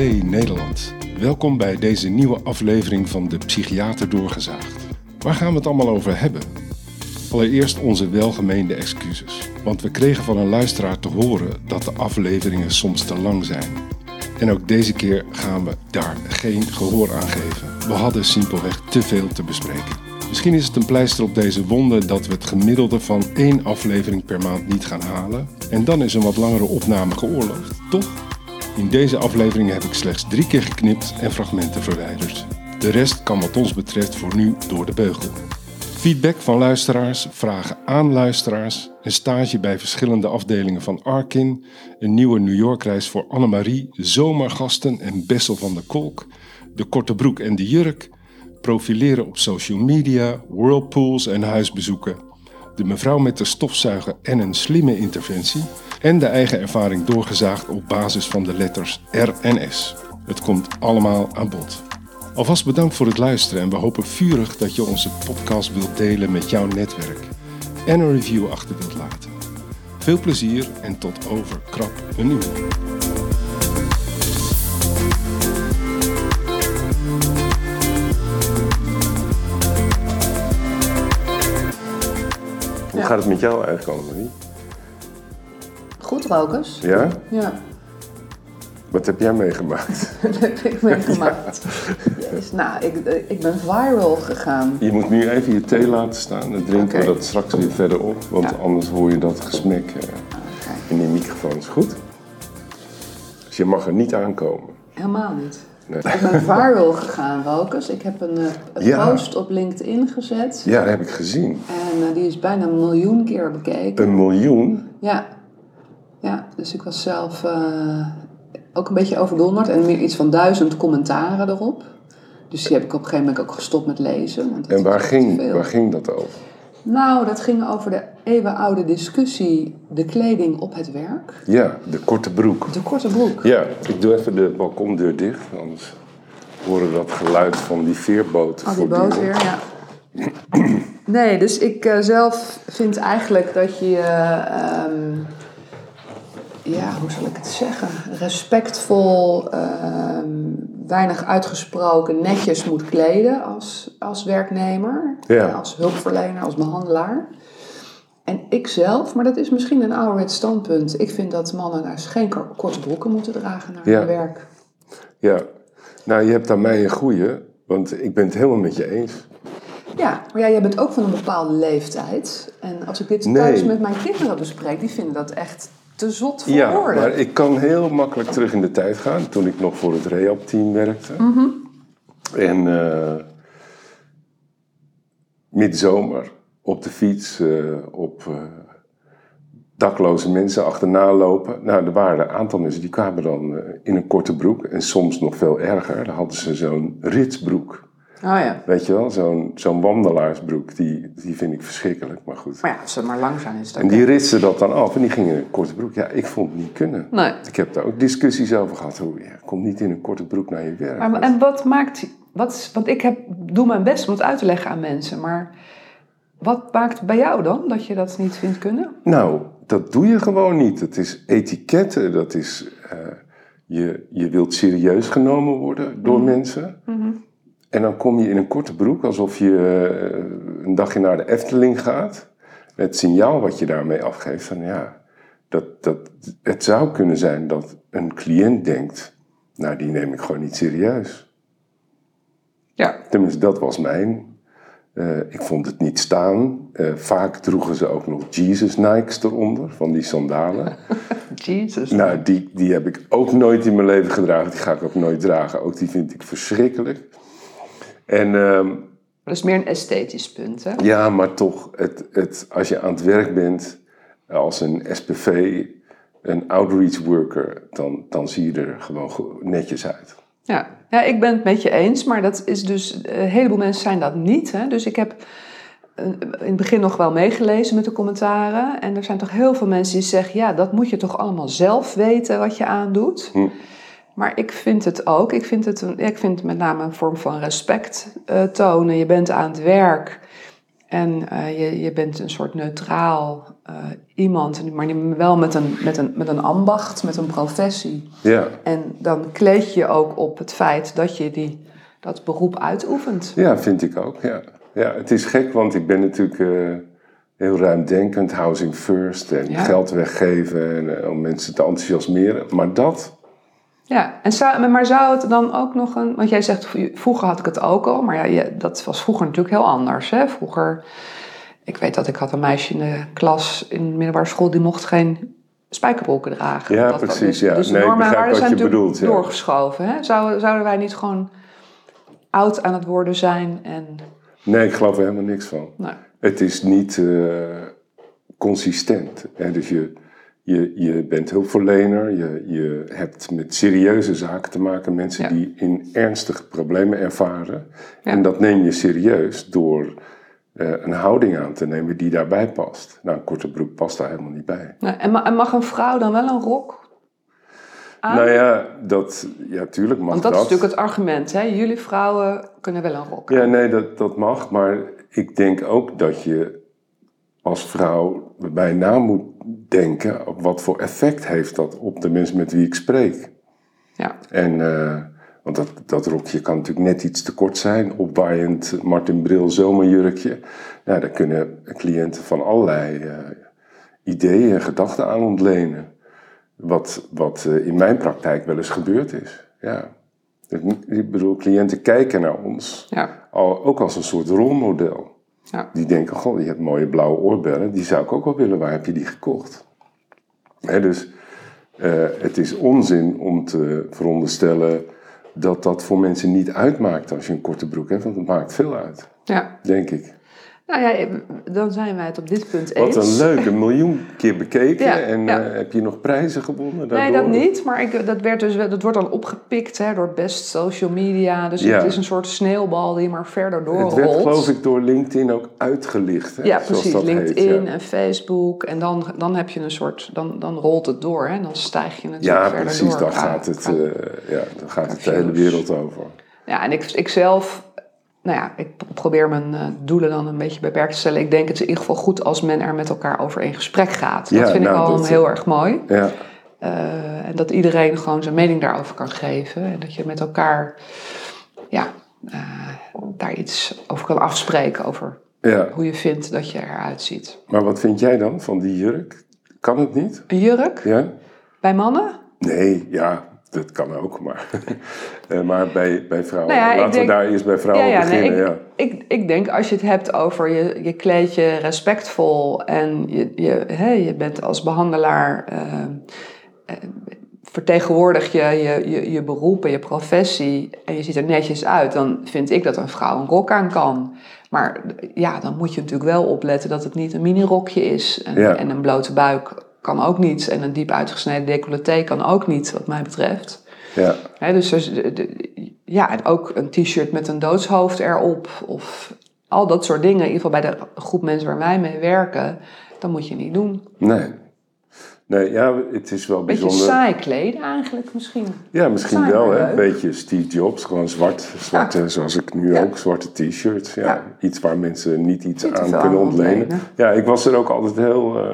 Hey Nederland, welkom bij deze nieuwe aflevering van de Psychiater Doorgezaagd. Waar gaan we het allemaal over hebben? Allereerst onze welgemeende excuses, want we kregen van een luisteraar te horen dat de afleveringen soms te lang zijn. En ook deze keer gaan we daar geen gehoor aan geven. We hadden simpelweg te veel te bespreken. Misschien is het een pleister op deze wonde dat we het gemiddelde van één aflevering per maand niet gaan halen. En dan is een wat langere opname geoorloofd, toch? In deze aflevering heb ik slechts drie keer geknipt en fragmenten verwijderd. De rest kan wat ons betreft voor nu door de beugel. Feedback van luisteraars, vragen aan luisteraars, een stage bij verschillende afdelingen van Arkin, een nieuwe New York-reis voor Annemarie, zomergasten en Bessel van der Kolk, de korte broek en de jurk, profileren op social media, whirlpools en huisbezoeken, de mevrouw met de stofzuiger en een slimme interventie en de eigen ervaring doorgezaagd op basis van de letters R en S. Het komt allemaal aan bod. Alvast bedankt voor het luisteren en we hopen vurig dat je onze podcast wilt delen met jouw netwerk en een review achter wilt laten. Veel plezier en tot over krap een uur. Hoe gaat het met jou eigenlijk, Annemarie? Goed, Rokers. Ja? Ja, Wat heb jij meegemaakt? dat heb ik meegemaakt. Jezus, nou, ik, ik ben viral gegaan. Je moet nu even je thee laten staan. Dan drinken we dat straks weer verder op. Want Ja. anders hoor je dat gesmek eh, Oké, in die microfoon. Is goed? Dus je mag er niet aankomen. Helemaal niet. Nee. Ik ben viral gegaan, Rokers. Ik heb een, eh, een Ja. post op LinkedIn gezet. Ja, dat heb ik gezien. En eh, die is bijna een miljoen keer bekeken. Een miljoen. Ja. Ja, dus ik was zelf eh, ook een beetje overdonderd. En meer iets van duizend commentaren erop. Dus die heb ik op een gegeven moment ook gestopt met lezen. Want En waar ging, waar ging dat over? Nou, dat ging over de eeuwenoude discussie de kleding op het werk. Ja, de korte broek. De korte broek. Ja, ik doe even de balkondeur dicht. Anders horen we dat geluid van die veerboot. Al die boot weer, ja. Nee, dus ik eh, zelf vind eigenlijk dat je, ehm, ja, hoe zal ik het zeggen, respectvol, ehm, weinig uitgesproken, netjes moet kleden als, als werknemer, Ja. eh, als hulpverlener, als behandelaar. En ik zelf, maar dat is misschien een ouderwets standpunt, ik vind dat mannen dus geen kor- korte broeken moeten dragen naar Ja. hun werk. Ja, nou je hebt aan mij een goeie. Want ik ben het helemaal met je eens. Ja, maar ja, jij bent ook van een bepaalde leeftijd. En als ik dit Nee. thuis met mijn kinderen bespreek, die vinden dat echt te zot voor Ja, woorden. maar ik kan heel makkelijk terug in de tijd gaan. Toen ik nog voor het Reap-team werkte. Mhm. En eh midzomer op de fiets eh, op eh, dakloze mensen achterna lopen. Nou, er waren een aantal mensen die kwamen dan in een korte broek. En soms nog veel erger. Dan hadden ze zo'n ritsbroek. Oh ja. Weet je wel, zo'n zo'n wandelaarsbroek. Die, die vind ik verschrikkelijk, maar goed. Maar ja, als ze maar lang zijn, is het En die ritsen dat dan af en die gingen in een korte broek. Ja, ik vond het niet kunnen. Nee. Ik heb daar ook discussies over gehad. Hoe, ja, kom niet in een korte broek naar je werk. Maar, en wat maakt, wat, want ik heb, doe mijn best om het uit te leggen aan mensen, maar wat maakt bij jou dan dat je dat niet vindt kunnen? Nou, dat doe je gewoon niet. Het is etiketten, dat is... eh, je, je wilt serieus genomen worden door mensen. En dan kom je in een korte broek, alsof je eh, een dagje naar de Efteling gaat. Het signaal wat je daarmee afgeeft van ja... Dat, dat, het zou kunnen zijn dat een cliënt denkt... Nou, die neem ik gewoon niet serieus. Ja. Tenminste, dat was mijn. Eh, ik vond het niet staan. Eh, vaak droegen ze ook nog Jesus Nikes eronder, van die sandalen. Jezus. nou, die, die heb ik ook nooit in mijn leven gedragen. Die ga ik ook nooit dragen. Ook die vind ik verschrikkelijk. En ehm, Dat is meer een esthetisch punt, hè? ja, maar toch, het, het, als je aan het werk bent als een SPV, een outreach worker, dan, dan zie je er gewoon netjes uit. Ja. ja, ik ben het met je eens, maar dat is dus, een heleboel mensen zijn dat niet. Hè? Dus ik heb eh, in het begin nog wel meegelezen met de commentaren. En er zijn toch heel veel mensen die zeggen, ja, dat moet je toch allemaal zelf weten wat je aandoet. Hm. Maar ik vind het ook, ik vind het, een, ik vind het met name een vorm van respect eh, tonen. Je bent aan het werk En uh, je, je bent een soort neutraal uh, iemand, maar wel met een, met, een, met een ambacht, met een professie. Ja. En dan kleed je ook op het feit dat je die, dat beroep uitoefent. Ja, vind ik ook. Ja. ja, het is gek, want ik ben natuurlijk heel ruimdenkend, housing first en Ja. geld weggeven en, om mensen te enthousiasmeren. Maar dat, Ja, en zou, maar zou het dan ook nog een... Want jij zegt, vroeger had ik het ook al, maar ja, dat was vroeger natuurlijk heel anders. Hè? Vroeger, ik weet dat ik had een meisje in de klas in de middelbare school... die mocht geen spijkerbroeken dragen. Ja, Dat precies, Dus, ja. dus de Nee, normen en waarden zijn natuurlijk bedoelt, ja. doorgeschoven. Hè? Zouden, zouden wij niet gewoon oud aan het worden zijn en... nee, ik geloof er helemaal niks van. Nou, Het is niet eh, consistent. Hè? Dus je, je, je bent hulpverlener, je, je hebt met serieuze zaken te maken, mensen Ja. die in ernstige problemen ervaren. Ja. En dat neem je serieus door eh, een houding aan te nemen die daarbij past. Nou, een korte broek past daar helemaal niet bij. nou, en, ma- en mag een vrouw dan wel een rok aan? Nou ja, dat, ja, tuurlijk mag Want dat, dat. is natuurlijk het argument, hè? Jullie vrouwen kunnen wel een rok Ja, aan. nee, dat, dat mag. Maar ik denk ook dat je als vrouw bij na moet denken... op wat voor effect heeft dat op de mensen met wie ik spreek. Ja. En, eh, want dat, dat rokje kan natuurlijk net iets te kort zijn. Opwaaiend Martin Bril zomerjurkje. Nou, daar kunnen cliënten van allerlei eh, ideeën en gedachten aan ontlenen. Wat, wat eh, in mijn praktijk wel eens gebeurd is. Ja. Ik bedoel, cliënten kijken naar ons Ja. al, ook als een soort rolmodel. Ja. Die denken, goh, je hebt mooie blauwe oorbellen, die zou ik ook wel willen, waar heb je die gekocht? Dus eh, het is onzin om te veronderstellen dat dat voor mensen niet uitmaakt als je een korte broek hebt, want het maakt veel uit, ja. denk ik. Nou ja, dan zijn wij het op dit punt eens. Wat een leuk, een miljoen keer bekeken Ja, en ja. eh, heb je nog prijzen gewonnen daardoor? Nee, dat niet. Maar ik, dat, werd dus, dat wordt dan opgepikt hè, door best social media. Dus Ja. het is een soort sneeuwbal die maar verder doorrolt. Het werd geloof ik door LinkedIn ook uitgelicht. Hè, Ja, precies. heet, LinkedIn en Facebook. En dan, dan heb je een soort... Dan, dan rolt het door. Hè? Dan stijg je natuurlijk Ja, verder precies, door. daar qua- gaat het, eh, ja, daar gaat het de hele wereld over. Ja, en ik, ik zelf, nou ja, ik probeer mijn eh, doelen dan een beetje beperkt te stellen. Ik denk het is in ieder geval goed als men er met elkaar over in gesprek gaat. Dat Ja, vind ik nou, al dat- heel erg mooi. Ja, Eh, en dat iedereen gewoon zijn mening daarover kan geven. En dat je met elkaar, ja, eh, daar iets over kan afspreken. Over ja. hoe je vindt dat je eruit ziet. Maar wat vind jij dan van die jurk? Kan het niet? Een jurk Ja? bij mannen? Nee, ja, dat kan ook, maar, Eh, maar bij, bij vrouwen. Nou ja, Laten denk- we daar eerst bij vrouwen nee, beginnen. ik, ja. ik, ik denk als je het hebt over je, je kleed je respectvol en je, je, hè, je bent als behandelaar, eh, eh, vertegenwoordig je, je, je, je beroep en je professie en je ziet er netjes uit, dan vind ik dat een vrouw een rok aan kan. Maar ja, dan moet je natuurlijk wel opletten dat het niet een minirokje is. En, Ja. en een blote buik kan ook niet. En een diep uitgesneden decolleté kan ook niet, wat mij betreft. Ja, Hè, dus de- de- ja, en ook een t-shirt met een doodshoofd erop. Of al dat soort dingen. In ieder geval bij de groep mensen waar wij mee werken. Dat moet je niet doen. nee. Nee, ja, het is wel Beetje bijzonder. saai kleden eigenlijk misschien. Ja, misschien Saai, wel, hè. Een beetje Steve Jobs, gewoon zwart. Zwarte, zoals ik nu Ja. ook, zwarte t-shirts. Ja. Ja. Iets waar mensen niet iets Niet aan kunnen ontlenen. ontlenen. Ja, ik was er ook altijd heel eh,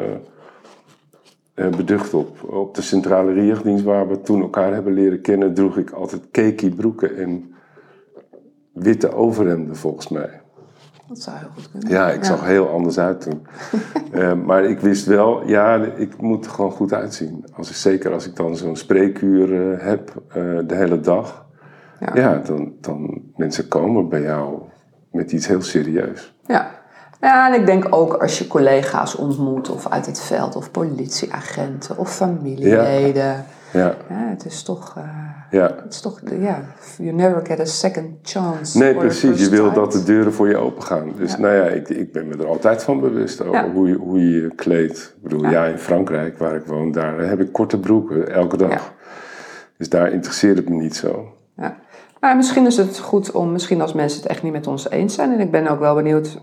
beducht op. Op de centrale richtdienst waar we toen elkaar hebben leren kennen, droeg ik altijd cakey broeken en witte overhemden volgens mij. Dat zou heel goed kunnen. Ja, ik zag heel anders uit toen. Eh, maar ik wist wel, ja, ik moet er gewoon goed uitzien. Als, ik- zeker als ik dan zo'n spreekuur eh, heb eh, de hele dag. Ja. Ja, dan, dan mensen komen bij jou met iets heel serieus. Ja. Ja, en ik denk ook als je collega's ontmoet. Of uit het veld. Of politieagenten. Of familieleden. Ja, Ja, het is toch... eh, ja. het is toch, ja, you never get a second chance. Nee, precies. Je wil dat de deuren voor je open gaan. Dus Ja. nou ja, ik, ik ben me er altijd van bewust over Ja. hoe, je, hoe je kleedt. Ik bedoel, Ja. in Frankrijk, waar ik woon, daar heb ik korte broeken elke dag. Dus daar interesseert het me niet zo. Ja. Maar misschien is het goed om, misschien als mensen het echt niet met ons eens zijn. En ik ben ook wel benieuwd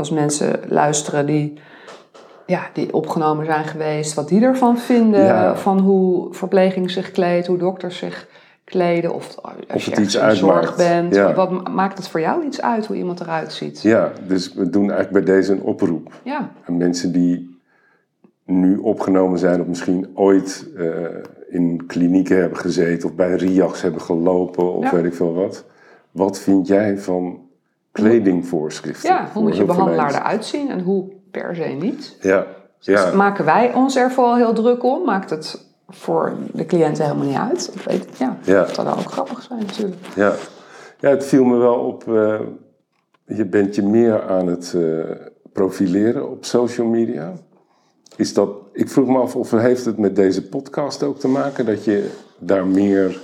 als mensen luisteren die, ja, die opgenomen zijn geweest, wat die ervan vinden. Ja. Van hoe verpleging zich kleedt, hoe dokters zich kleden of als je iets in zorg bent. Ja. Wat maakt het voor jou iets uit hoe iemand eruit ziet? Ja, dus we doen eigenlijk bij deze een oproep. Ja. En mensen die nu opgenomen zijn of misschien ooit uh, in klinieken hebben gezeten of bij RIAX hebben gelopen of weet ik veel wat. Wat vind jij van kledingvoorschriften? Ja, hoe moet je behandelaar eruit zien en hoe per se niet? Ja. Dus ja. maken wij ons er vooral heel druk om? Maakt het voor de cliënten helemaal niet uit? Ik weet het, ja. Ja. Dat zou dan ook grappig zijn natuurlijk. Ja, ja het viel me wel op. Uh, je bent je meer aan het uh, profileren op social media. Is dat, ik vroeg me af of heeft het met deze podcast ook te maken dat je daar meer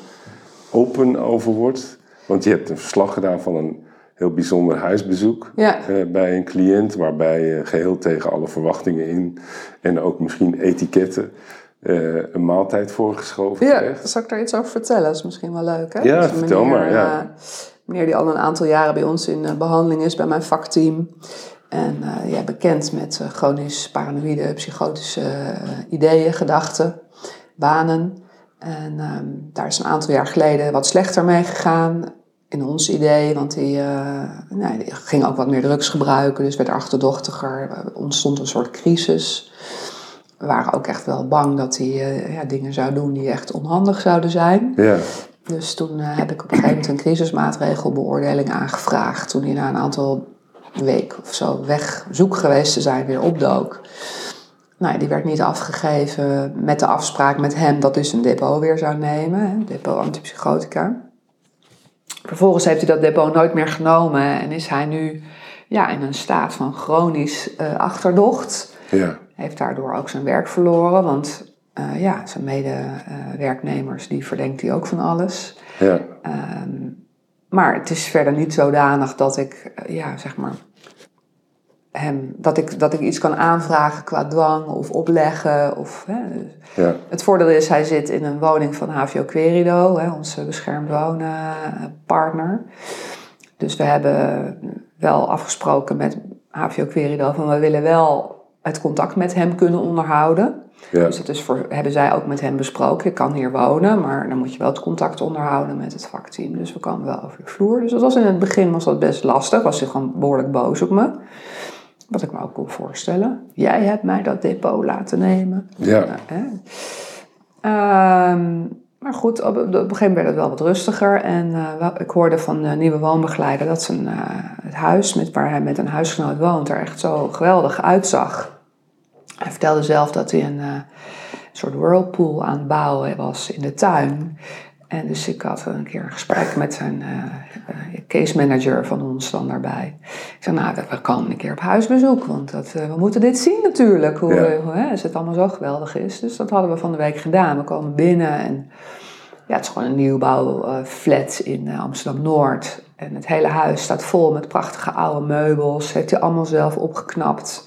open over wordt? Want je hebt een verslag gedaan van een heel bijzonder huisbezoek ja. uh, bij een cliënt, waarbij je geheel tegen alle verwachtingen in en ook misschien etiketten uh, een maaltijd voorgeschoven ja, zal ik daar iets over vertellen? Dat is misschien wel leuk, hè? Ja, vertel meneer, maar. Ja. Meneer die al een aantal jaren bij ons in behandeling is, bij mijn vakteam. En ja, bekend met chronisch paranoïde, psychotische ideeën, gedachten, banen. En um, daar is een aantal jaar geleden wat slechter mee gegaan. In ons idee, want die, nou, die ging ook wat meer drugs gebruiken, dus werd achterdochtiger. Er ontstond een soort crisis. We waren ook echt wel bang dat hij uh, ja, dingen zou doen die echt onhandig zouden zijn. Ja. Dus toen uh, heb ik op een gegeven moment een crisismaatregelbeoordeling aangevraagd. Toen hij na een aantal weken of zo weg zoek geweest te zijn weer opdook. Nou, die werd niet afgegeven met de afspraak met hem dat dus een depot weer zou nemen. Hè, depot antipsychotica. Vervolgens heeft hij dat depot nooit meer genomen en is hij nu ja, in een staat van chronisch uh, achterdocht. Ja. Heeft daardoor ook zijn werk verloren, want uh, ja, zijn medewerknemers, die verdenkt hij ook van alles. Ja. Um, maar het is verder niet zodanig dat ik, uh, ja, zeg maar, hem, dat ik, dat ik iets kan aanvragen qua dwang of opleggen. Of. Ja. Het voordeel is, hij zit in een woning van HVO Querido, hè, onze beschermd wonen partner. Dus we hebben wel afgesproken met HVO Querido van we willen wel het contact met hem kunnen onderhouden. Ja. Dus dat is voor, hebben zij ook met hem besproken. Je kan hier wonen, maar dan moet je wel het contact onderhouden met het vakteam. Dus we kwamen wel over de vloer. Dus dat was in het begin was dat best lastig. Was hij gewoon behoorlijk boos op me. Wat ik me ook kon voorstellen. Jij hebt mij dat depot laten nemen. Ja. Nou, hè. Um, maar goed, op, op een gegeven moment werd het wel wat rustiger. En uh, ik hoorde van de nieuwe woonbegeleider dat zijn, uh, het huis met, waar hij met een huisgenoot woont er echt zo geweldig uitzag. Hij vertelde zelf dat hij een, uh, soort whirlpool aan het bouwen was in de tuin. En dus ik had een keer een gesprek met zijn case manager van ons dan daarbij. Ik zei, nou, we komen een keer op huisbezoek, want dat, we moeten dit zien natuurlijk, hoe, Ja. hoe hè, het allemaal zo geweldig is. Dus dat hadden we van de week gedaan. We komen binnen en ja, het is gewoon een nieuwbouwflat in Amsterdam-Noord. En het hele huis staat vol met prachtige oude meubels. Heeft hij allemaal zelf opgeknapt.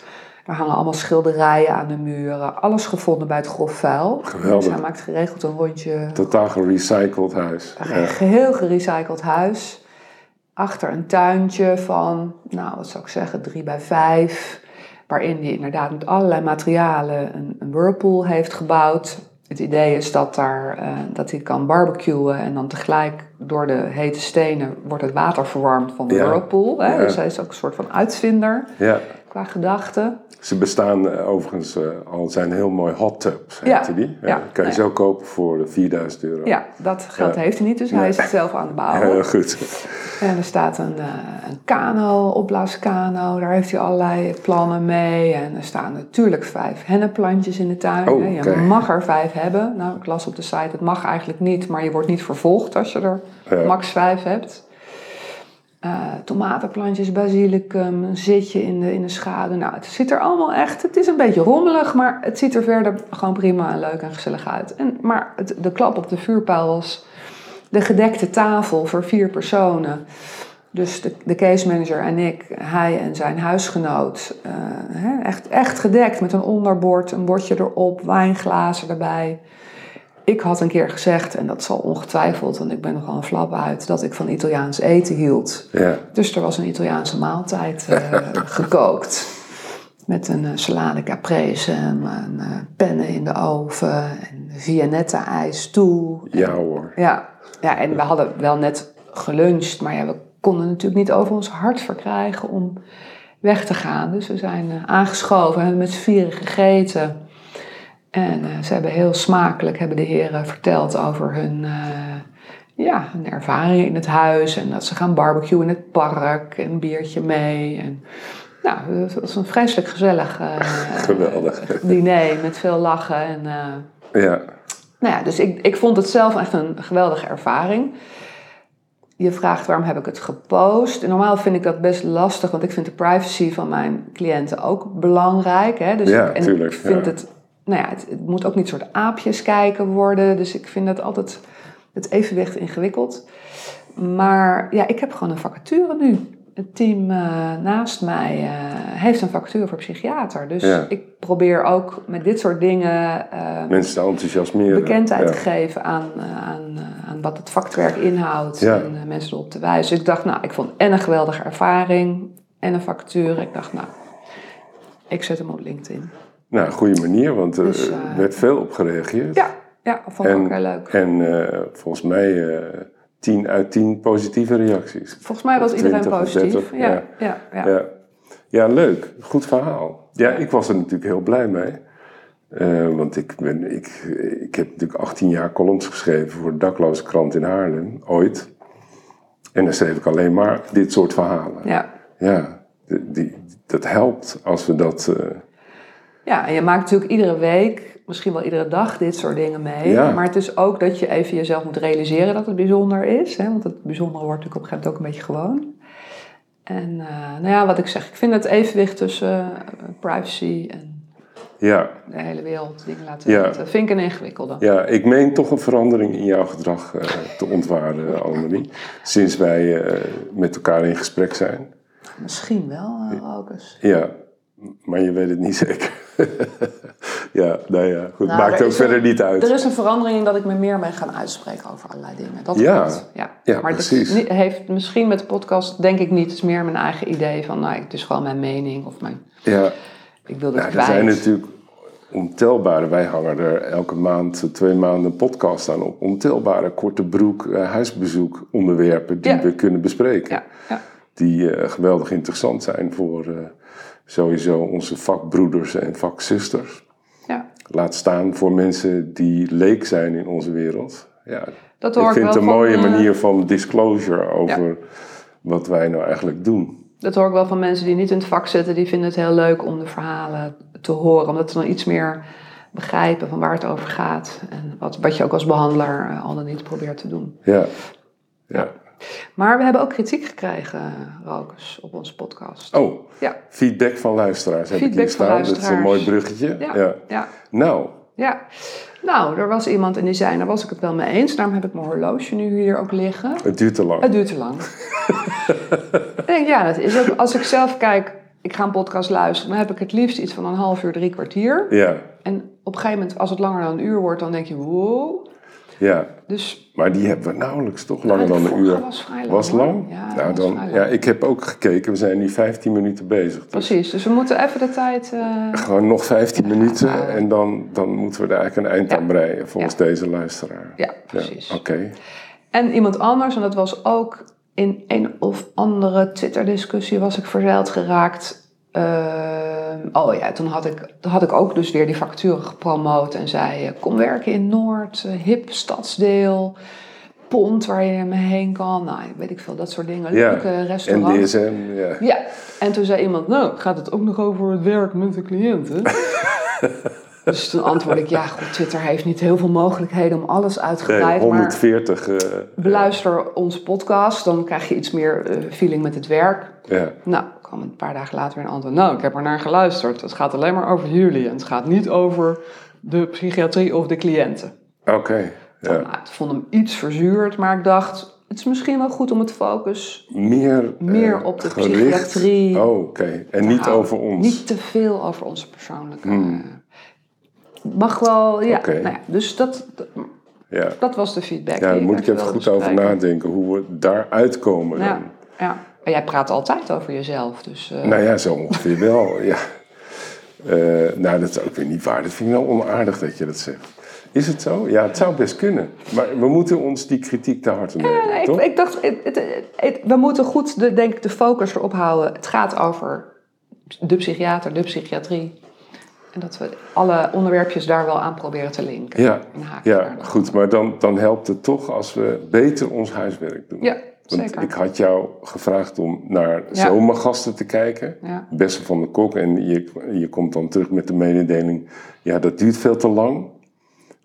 Er hangen allemaal schilderijen aan de muren. Alles gevonden bij het grof vuil. Geweldig. Dus hij maakt geregeld een rondje. Totaal gerecycled huis. Een geheel gerecycled huis. Achter een tuintje van, nou wat zou ik zeggen, drie bij vijf. Waarin hij inderdaad met allerlei materialen een, een whirlpool heeft gebouwd. Het idee is dat, daar, uh, dat hij kan barbecuen en dan tegelijk door de hete stenen wordt het water verwarmd van de Ja. whirlpool. Hè? Ja. Dus hij is ook een soort van uitvinder Ja. Qua gedachten. Ze bestaan uh, overigens uh, al zijn heel mooi hot tubs, Ja. die. Ja. kan je zo kopen voor 4000 euro. Ja, dat geld heeft hij niet, dus hij is het zelf aan het bouwen. Heel goed. En er staat een, uh, een kano, opblaaskano, daar heeft hij allerlei plannen mee. En er staan natuurlijk vijf hennepplantjes in de tuin. Oh. Je mag er vijf hebben. Nou, ik las op de site, het mag eigenlijk niet, maar je wordt niet vervolgd als je er Ja. max vijf hebt. Eh, tomatenplantjes, basilicum, een zitje in de, in de schaduw. Nou, het ziet er allemaal echt, het is een beetje rommelig, maar het ziet er verder gewoon prima en leuk en gezellig uit. En, maar het, de klap op de vuurpijl was de gedekte tafel voor vier personen. Dus de, de case manager en ik, hij en zijn huisgenoot, eh, echt, echt gedekt met een onderbord, een bordje erop, wijnglazen erbij. Ik had een keer gezegd, en dat zal ongetwijfeld, want ik ben nogal een flap uit, dat ik van Italiaans eten hield. Ja. Dus er was een Italiaanse maaltijd eh, gekookt. Met een eh, salade caprese en een eh, pennen in de oven en Viennetta ijs toe. ja hoor. Ja, Ja, en we hadden wel net geluncht, maar ja, we konden natuurlijk niet over ons hart verkrijgen om weg te gaan. Dus we zijn uh, aangeschoven, hebben met z'n vieren gegeten. En uh, ze hebben heel smakelijk, hebben de heren verteld over hun, uh, ja, hun ervaring in het huis. En dat ze gaan barbecuen in het park en een biertje mee. En, nou, het was een vreselijk gezellig Geweldig. diner met veel lachen. En, ja. Nou ja, dus ik, ik vond het zelf echt een geweldige ervaring. Je vraagt waarom heb ik het gepost. En normaal vind ik dat best lastig, want ik vind de privacy van mijn cliënten ook belangrijk. Hè? Dus Ja, en tuurlijk, ik vind ja. het, nou ja, het, het moet ook niet soort aapjes kijken worden. Dus ik vind dat altijd het evenwicht ingewikkeld. Maar ja, ik heb gewoon een vacature nu. Het team eh, naast mij eh, heeft een vacature voor psychiater. Dus Ja. ik probeer ook met dit soort dingen eh, Mensen te enthousiasmeren. bekendheid ja. te geven aan, aan, aan wat het vakwerk inhoudt Ja. en mensen erop te wijzen. Dus ik dacht, nou, ik vond en een geweldige ervaring en een vacature. Ik dacht, nou, ik zet hem op LinkedIn. Nou, goede manier, want er Dus, eh, werd veel op gereageerd. Ja, ja vond ik En- ook heel leuk. En eh, volgens mij eh 10 uit 10 positieve reacties. Volgens mij was iedereen 20 of positief. 30, ja, ja. ja, ja. Ja. ja, leuk. Goed verhaal. Ja, ik was er natuurlijk heel blij mee. Want ik, ben, ik, ik heb natuurlijk 18 jaar columns geschreven voor de dakloze krant in Haarlem, ooit. En dan schreef ik alleen maar dit soort verhalen. ja. Ja, die, die- dat helpt als we dat... Ja, en je maakt natuurlijk iedere week, misschien wel iedere dag, dit soort dingen mee. Ja. Maar het is ook dat je even jezelf moet realiseren dat het bijzonder is. Hè? Want het bijzondere wordt natuurlijk op een gegeven moment ook een beetje gewoon. En eh, nou ja, wat ik zeg, ik vind het evenwicht tussen eh, privacy en ja, de hele wereld dingen laten Ja. weten, vind ik een ingewikkelde. Ja, ik meen toch een verandering in jouw gedrag eh, te ontwaren, Annemarie. Sinds wij met elkaar in gesprek zijn. Misschien wel, Rokus. Ja, maar je weet het niet zeker. ja, nou ja, goed. Nou, Maakt ook verder een- niet uit. Er is een verandering dat ik me meer ben gaan uitspreken over allerlei dingen. Dat Ja. klopt. Ja, Ja, maar precies. niet- heeft misschien met de podcast, denk ik niet, het is meer mijn eigen idee van, nou, het is gewoon mijn mening of mijn, Ja, ik wil nou, er zijn natuurlijk ontelbare, wij hangen er elke maand, eh, twee maanden een podcast aan op. Ontelbare korte broek, eh, huisbezoek onderwerpen die Ja. we kunnen bespreken. Ja, ja. die eh, geweldig interessant zijn voor sowieso onze vakbroeders en vakzusters. ja. Laat staan voor mensen die leek zijn in onze wereld. Ja, Dat hoor ik ik vind wel het een mooie eh, manier van disclosure over wat wij nou eigenlijk doen. Dat hoor ik wel van mensen die niet in het vak zitten. Die vinden het heel leuk om de verhalen te horen. Omdat ze dan iets meer begrijpen van waar het over gaat. En wat, wat je ook als behandelaar eh, al dan niet probeert te doen. Ja, ja. Maar we hebben ook kritiek gekregen, Rokus, op onze podcast. Oh, Ja, feedback van luisteraars heb ik hier staan. Dat is een mooi bruggetje. ja, Ja. ja. Nou, ja. Nou, er was iemand en die zei, daar was ik het wel mee eens. Daarom heb ik mijn horloge nu hier ook liggen. het duurt te lang. Het duurt te lang. ik denk, ja, dat is ook, als ik zelf kijk, ik ga een podcast luisteren, dan heb ik het liefst iets van een half uur, drie kwartier. Ja, En op een gegeven moment, als het langer dan een uur wordt, dan denk je, wow. Ja. Dus Maar die hebben we nauwelijks toch langer Ja, dan een uur. was vrij lang, Was hoor. lang? Ja, dat nou, was dan, vrij lang. ja, ik heb ook gekeken. We zijn nu 15 minuten bezig. Dus precies, dus we moeten even de tijd... eh, Gewoon nog 15 minuten en dan, dan moeten we er eigenlijk een eind aan breien volgens deze luisteraar. ja, precies. Oké. En iemand anders, en dat was ook in een of andere Twitter-discussie was ik verzeild geraakt. Ehm, oh ja, toen had, ik, toen had ik ook dus weer die facturen gepromoot en zei: eh, Kom werken in Noord, eh, hip stadsdeel, pont waar je mee heen kan. Nou, weet ik veel, dat soort dingen. Ja, Leuke En restaurants. DSM, ja. Ja, en toen zei iemand: Nou, gaat het ook nog over het werk met de cliënten? dus toen antwoordde ik: Ja, goed, Twitter heeft niet heel veel mogelijkheden om alles Nee, uitgebreid. maar 140. eh, beluister onze podcast, dan krijg je iets meer feeling met het werk. ja. Nou, kwam een paar dagen later weer een antwoord. Nou, ik heb er naar geluisterd. Het gaat alleen maar over jullie. En het gaat niet over de psychiatrie of de cliënten. Oké. ja. Nou, ik vond hem iets verzuurd, maar ik dacht... Het is misschien wel goed om het focus Meer, meer eh, op de gericht. psychiatrie Oh, oké. En niet Nou, over ons. Niet te veel over onze persoonlijke... Mag wel, ja. Nou ja dus dat, Ja, dat was de feedback. ja daar moet ik even goed over nadenken hoe we daar uitkomen. Ja, dan. ja. En jij praat altijd over jezelf, dus... eh, Nou ja, zo ongeveer wel, ja. Eh, nou, dat is ook weer niet waar. Dat vind ik nou onaardig dat je dat zegt. Is het zo? Ja, het zou best kunnen. Maar we moeten ons die kritiek te harte nemen, Ja, nee, ik, toch? ik dacht, het, het- het- we moeten goed de, denk ik, de focus erop houden. Het gaat over de psychiater, de psychiatrie. En dat we alle onderwerpjes daar wel aan proberen te linken. Ja, ja goed. Maar dan, dan helpt het toch als we beter ons huiswerk doen. Ja, Want zeker. ik had jou gevraagd om naar Ja. zomergasten te kijken. Ja. Bessel van de Kok. En je, je komt dan terug met de mededeling... Ja, dat duurt veel te lang.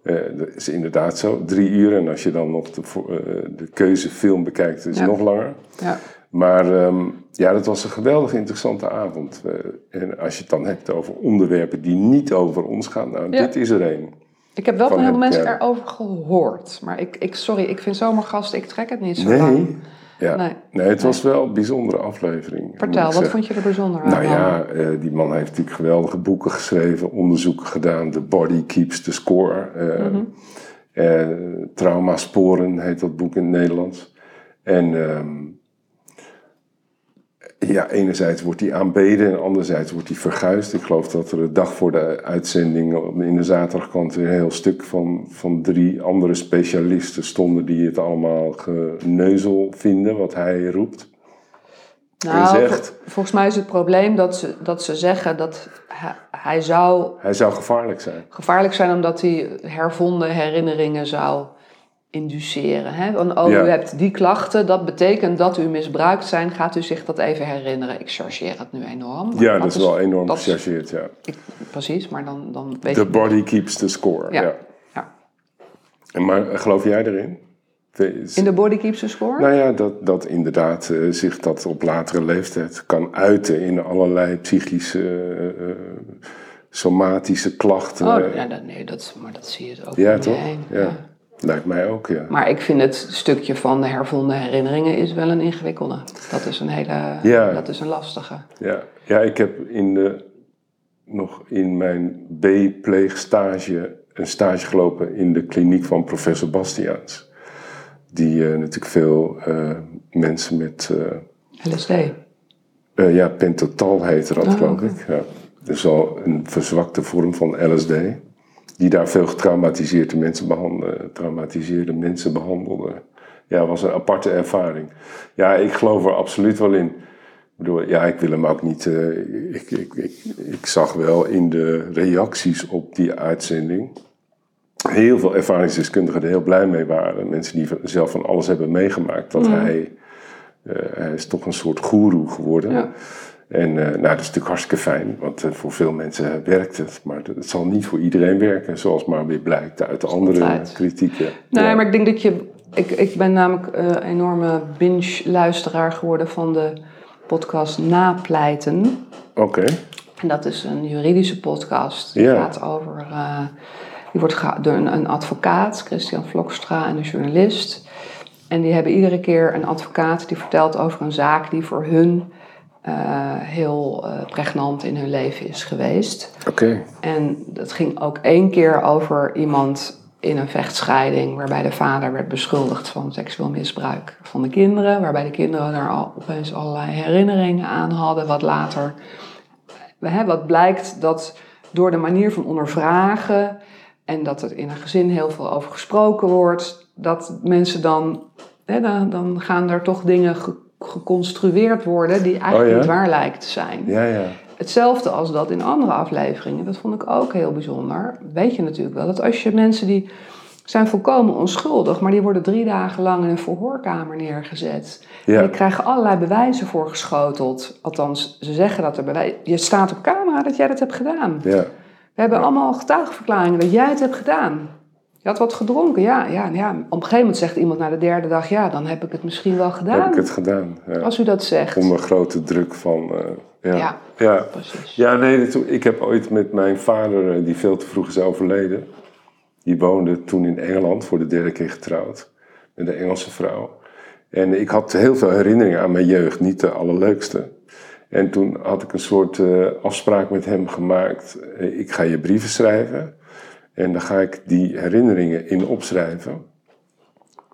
Eh, dat is inderdaad zo. Drie uur. En als je dan nog de, eh, de keuzefilm bekijkt, is het Ja. nog langer. Ja. Maar ehm, ja, dat was een geweldig interessante avond. Eh, en als je het dan hebt over onderwerpen die niet over ons gaan. Nou, dit is er één. Ik heb wel Van heel veel mensen erover gehoord. Maar ik, ik, sorry, ik vind zomergasten, ik trek het niet zo lang. Ja. Nee. Nee, het was wel een bijzondere aflevering. Vertel, wat vond je er bijzonder aan? Nou ja, eh, die man heeft natuurlijk geweldige boeken geschreven, onderzoeken gedaan. The Body Keeps the Score. eh Mhm. eh, Traumasporen heet dat boek in het Nederlands. En ehm, ja, enerzijds wordt hij aanbeden en anderzijds wordt hij verguisd. Ik geloof dat er de dag voor de uitzending in de zaterdagkant weer een heel stuk van, van drie andere specialisten stonden die het allemaal geneuzel vinden, wat hij roept. nou, zegt- vol- volgens mij is het probleem dat ze, dat ze zeggen dat hij, hij zou Hij zou gevaarlijk zijn. gevaarlijk zijn omdat hij hervonden herinneringen zou induceren. Hè? Van, oh, Ja. u hebt die klachten, dat betekent dat u misbruikt zijn. Gaat u zich dat even herinneren? Ik chargeer het nu enorm. Ja, dat is wel enorm gechargeerd, ja. ik- Precies, maar dan, dan weet The body keeps the score, ja. Ja. Ja. En Maar geloof jij erin? In de body keeps the score? Nou ja, dat, dat inderdaad eh, zich dat op latere leeftijd kan uiten in allerlei psychische, eh, eh, somatische klachten. Oh, ja, dat, nee, dat, maar dat zie je het ook Ja, om toch? heen. Ja. Lijkt mij ook, ja. Maar ik vind het stukje van de hervonden herinneringen is wel een ingewikkelde. Dat is een hele, Ja. dat is een lastige. Ja, ja ik heb in de, nog in mijn B-pleegstage een stage gelopen in de kliniek van professor Bastiaans. Die eh, natuurlijk veel eh, mensen met, eh, LSD. ja, pentotal heette dat Oh, geloof ik. Ja. Dus al een verzwakte vorm van LSD. Die daar veel getraumatiseerde mensen behandelde. Traumatiseerde mensen behandelde. Ja, was een aparte ervaring. Ja, ik geloof er absoluut wel in. Ik bedoel, ja, ik wil hem ook niet. eh, ik, ik, ik, ik zag wel in de reacties op die uitzending. heel veel ervaringsdeskundigen er heel blij mee waren. Mensen die zelf van alles hebben meegemaakt. Dat hij. eh, hij is toch een soort goeroe geworden. Ja. En eh, nou, dat is natuurlijk hartstikke fijn, want eh, voor veel mensen werkt het. Maar het- zal niet voor iedereen werken, zoals maar weer blijkt uit de andere kritieken. Nee, Ja. maar ik denk dat je. Ik, ik ben namelijk een enorme binge-luisteraar geworden van de podcast Napleiten. Oké, En dat is een juridische podcast. Die Ja. gaat over. eh, die wordt door een, een advocaat, Christian Vlokstra, en een journalist. En die hebben iedere keer een advocaat die vertelt over een zaak die voor hun eh, heel eh, pregnant in hun leven is geweest. oké. En dat ging ook één keer over iemand in een vechtscheiding, waarbij de vader werd beschuldigd van seksueel misbruik van de kinderen, waarbij de kinderen daar al, opeens allerlei herinneringen aan hadden, wat later, hè, wat blijkt dat door de manier van ondervragen en dat er in een gezin heel veel over gesproken wordt, dat mensen dan, hè, dan, dan gaan er toch dingen ge- geconstrueerd worden die eigenlijk Oh ja? niet waar lijken te zijn. Ja, ja. Hetzelfde als dat in andere afleveringen, dat vond ik ook heel bijzonder. Weet je natuurlijk wel, dat als je mensen die zijn volkomen onschuldig, maar die worden drie dagen lang in een verhoorkamer neergezet. Ja. En die krijgen allerlei bewijzen voorgeschoteld. Althans, ze zeggen dat er bewijs... Je staat op camera dat jij dat hebt gedaan. ja. We hebben allemaal getuigenverklaringen dat jij het hebt gedaan. Je had wat gedronken, ja, ja, ja. Op een gegeven moment zegt iemand na de derde dag... ja, dan heb ik het misschien wel gedaan. Heb ik het gedaan. Ja. Als u dat zegt. Onder grote druk van. eh, ja. Ja. ja. Precies. Ja, nee, ik heb ooit met mijn vader, eh, die veel te vroeg is overleden. Die woonde toen in Engeland, voor de derde keer getrouwd. Met een Engelse vrouw. En ik had heel veel herinneringen aan mijn jeugd, niet de allerleukste. En toen had ik een soort eh, afspraak met hem gemaakt. Ik ga je brieven schrijven. En dan ga ik die herinneringen in opschrijven.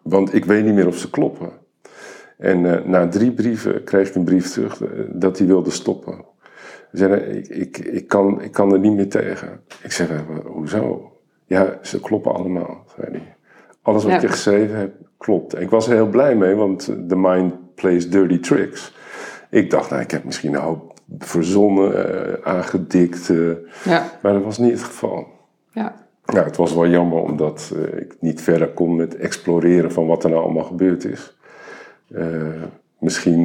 Want ik weet niet meer of ze kloppen. En eh, na drie brieven kreeg ik een brief terug eh, dat hij wilde stoppen. Zei, "Nee, ik, ik, ik, kan, ik kan er niet meer tegen. Ik zeg, "Eh, hoezo? Ja, ze kloppen allemaal, zei hij. Alles wat je geschreven hebt, klopt. En ik was er heel blij mee, want The Mind Plays Dirty Tricks. Ik dacht, nou, ik heb misschien een hoop verzonnen, uh, aangedikt. Uh, ja. Maar dat was niet het geval. Ja. Nou, het was wel jammer omdat uh, ik niet verder kon met exploreren van wat er nou allemaal gebeurd is. misschien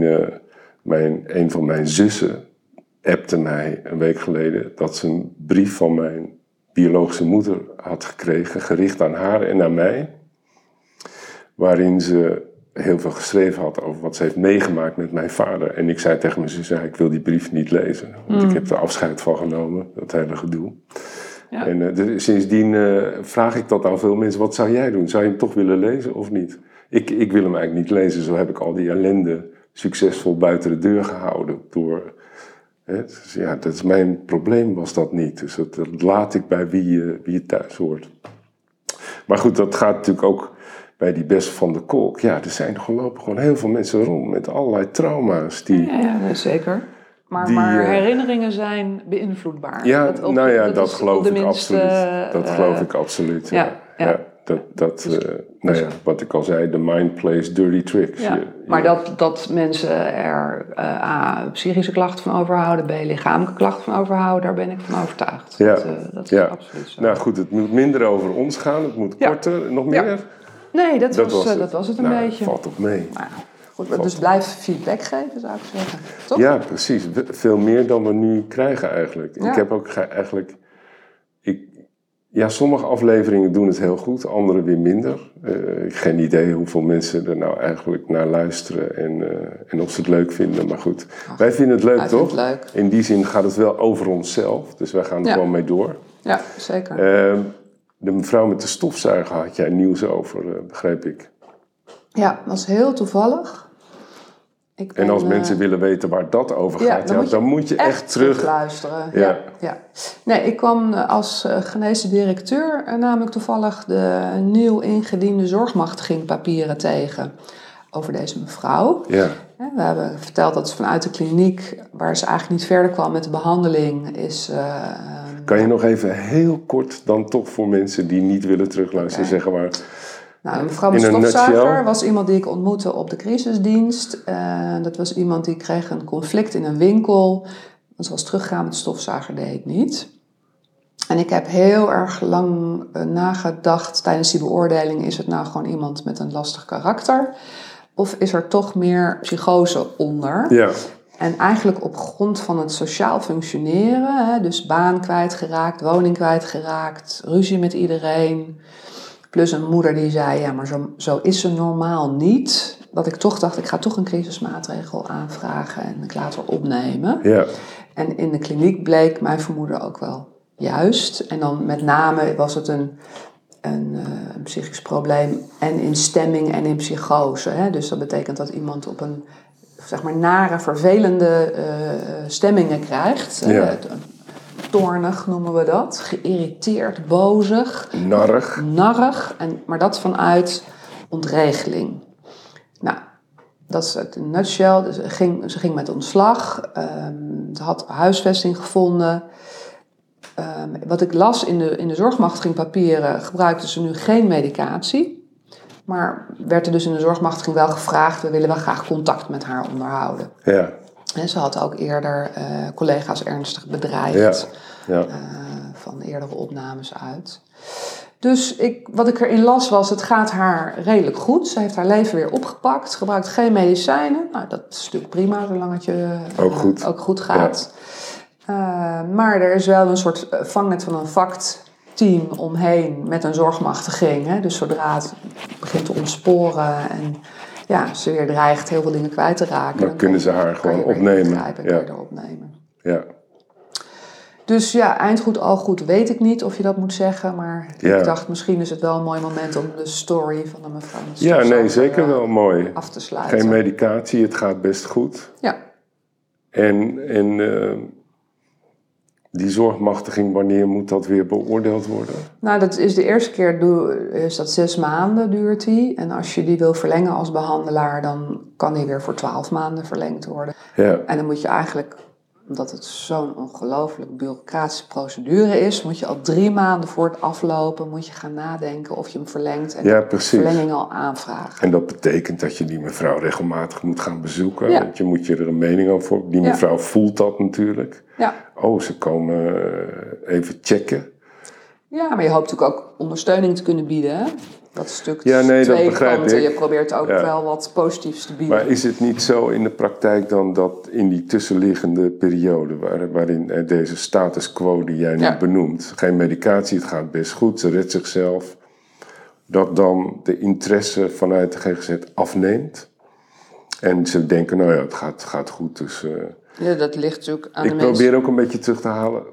mijn, een van mijn zussen appte mij een week geleden dat ze een brief van mijn biologische moeder had gekregen, gericht aan haar en aan mij, waarin ze heel veel geschreven had over wat ze heeft meegemaakt met mijn vader. En ik zei tegen mijn zus, ja, ik wil die brief niet lezen, want ik mm. heb er afscheid van genomen, dat hele gedoe. Ja. En uh, dus sindsdien uh, vraag ik dat aan veel mensen, wat zou jij doen? Zou je hem toch willen lezen of niet? Ik, ik wil hem eigenlijk niet lezen, zo heb ik al die ellende succesvol buiten de deur gehouden door dus ja, dat is mijn probleem was dat niet. Dus dat, laat ik bij wie je, wie je thuis hoort. Maar goed, dat gaat natuurlijk ook bij die best van de kolk. Ja, er zijn lopen gewoon heel veel mensen rond met allerlei trauma's. Die, ja, ja zeker. Maar, maar eh, herinneringen zijn beïnvloedbaar. Ja, nou ja, dat, geloof ik absoluut. Dat geloof ik absoluut. ja. ja dat, dat dus, uh, nou ja, wat ik al zei, the mind plays dirty tricks. Ja, maar dat, dat mensen er uh, A, psychische klachten van overhouden, B, lichamelijke klachten van overhouden, daar ben ik van overtuigd. Ja, dat, uh, dat is absoluut zo. Nou goed, het moet minder over ons gaan, het moet korter, nog meer? Nee, dat, was, was het. dat was het een nou, beetje. valt op mee. Nou, goed, dus blijf feedback geven, zou ik zeggen. Toch? Ja, precies. Veel meer dan we nu krijgen eigenlijk. Ik heb ook eigenlijk... Ik, ja, sommige afleveringen doen het heel goed, andere weer minder. Uh, geen idee hoeveel mensen er nou eigenlijk naar luisteren en, uh, en of ze het leuk vinden. Maar goed, wij vinden het leuk, toch? Het leuk. In die zin gaat het wel over onszelf, dus wij gaan er gewoon mee door. Ja, zeker. Uh, de mevrouw met de stofzuiger had jij nieuws over, eh, begreep ik. Ja, dat was heel toevallig en als mensen eh, willen weten waar dat over gaat, dan, ja, moet, je echt, terug luisteren. Ja. Ja, Nee, ik kwam eh, als uh, geneesde directeur namelijk toevallig de nieuw ingediende zorgmachtigingpapieren tegen over deze mevrouw. Ja. We hebben verteld dat ze vanuit de kliniek, waar ze eigenlijk niet verder kwam met de behandeling, is. kan je nog even heel kort dan toch voor mensen die niet willen terugluisteren zeggen waar nou, mevrouw met stofzuiger was iemand die ik ontmoette op de crisisdienst. Uh, dat was iemand die kreeg een conflict in een winkel. Ze was teruggegaan met de stofzuiger, deed ik niet. En ik heb heel erg lang uh, nagedacht tijdens die beoordeling: is het nou gewoon iemand met een lastig karakter? Of is er toch meer psychose onder? Ja. En eigenlijk op grond van het sociaal functioneren, hè, dus baan kwijtgeraakt, woning kwijtgeraakt, ruzie met iedereen, Plus een moeder die zei, ja, maar zo, zo is ze normaal niet. Dat ik toch dacht, ik ga toch een crisismaatregel aanvragen en ik laat haar opnemen. Ja. En in de kliniek bleek mijn vermoeden ook wel juist. En dan met name was het een, een, uh, een psychisch probleem en in stemming en in psychose. Hè? Dus dat betekent dat iemand op een zeg maar nare, vervelende uh, stemmingen krijgt. Ja toornig noemen we dat. Geïrriteerd, bozig. Narrig. Narrig, en, maar dat vanuit ontregeling. Nou, dat is het in nutshell. Dus ze, ging, ze ging met ontslag. Um, ze had huisvesting gevonden. Um, wat ik las in de, in de zorgmachtigingpapieren gebruikte ze nu geen medicatie. Maar werd er dus in de zorgmachtiging wel gevraagd: we willen wel graag contact met haar onderhouden. Ja. En ze had ook eerder uh, collega's ernstig bedreigd. Ja. Ja. Uh, van eerdere opnames uit. Dus ik, wat ik erin las was, het gaat haar redelijk goed. Ze heeft haar leven weer opgepakt, gebruikt geen medicijnen. Nou, dat is natuurlijk prima, zolang het je ook eh, goed, ook goed gaat. Ja. maar er is wel een soort vangnet van een vaktteam omheen met een zorgmachtiging. Hè? Dus zodra het begint te ontsporen en ja, ze weer dreigt heel veel dingen kwijt te raken. Dan, kunnen ze haar gewoon opnemen. ja. er opnemen. Ja. Dus ja, eindgoed, al goed weet ik niet of je dat moet zeggen. Maar ik dacht, misschien is het wel een mooi moment om de story van de mevrouw... Ja, nee, zeker eh, wel mooi. Af te sluiten. Geen medicatie, het gaat best goed. Ja. En, en uh, die zorgmachtiging, wanneer moet dat weer beoordeeld worden? Nou, dat is de eerste keer, is dat zes maanden duurt die. En als je die wil verlengen als behandelaar, dan kan die weer voor twaalf maanden verlengd worden. Ja. En dan moet je eigenlijk omdat het zo'n ongelooflijk bureaucratische procedure is, moet je al drie maanden voor het aflopen moet je gaan nadenken of je hem verlengt en Ja, de verlenging al aanvragen. En dat betekent dat je die mevrouw regelmatig moet gaan bezoeken. Ja. Want je moet je er een mening over. Die Ja. mevrouw voelt dat natuurlijk. Ja. Oh, ze komen eh, even checken. ja, maar je hoopt natuurlijk ook ondersteuning te kunnen bieden. Hè? Dat stuk Ja, nee, dat twee begrijp kanten. ik. Je probeert ook Ja. wel wat positiefs te bieden. Maar is het niet zo in de praktijk dan dat in die tussenliggende periode, waar, waarin eh, deze status quo die jij nu benoemt, geen medicatie, het gaat best goed, ze redt zichzelf, dat dan de interesse vanuit de GGZ afneemt? En ze denken, nou ja, het gaat, gaat goed, dus... eh, ja, dat ligt natuurlijk aan ik de mensen. probeer ook een beetje terug te halen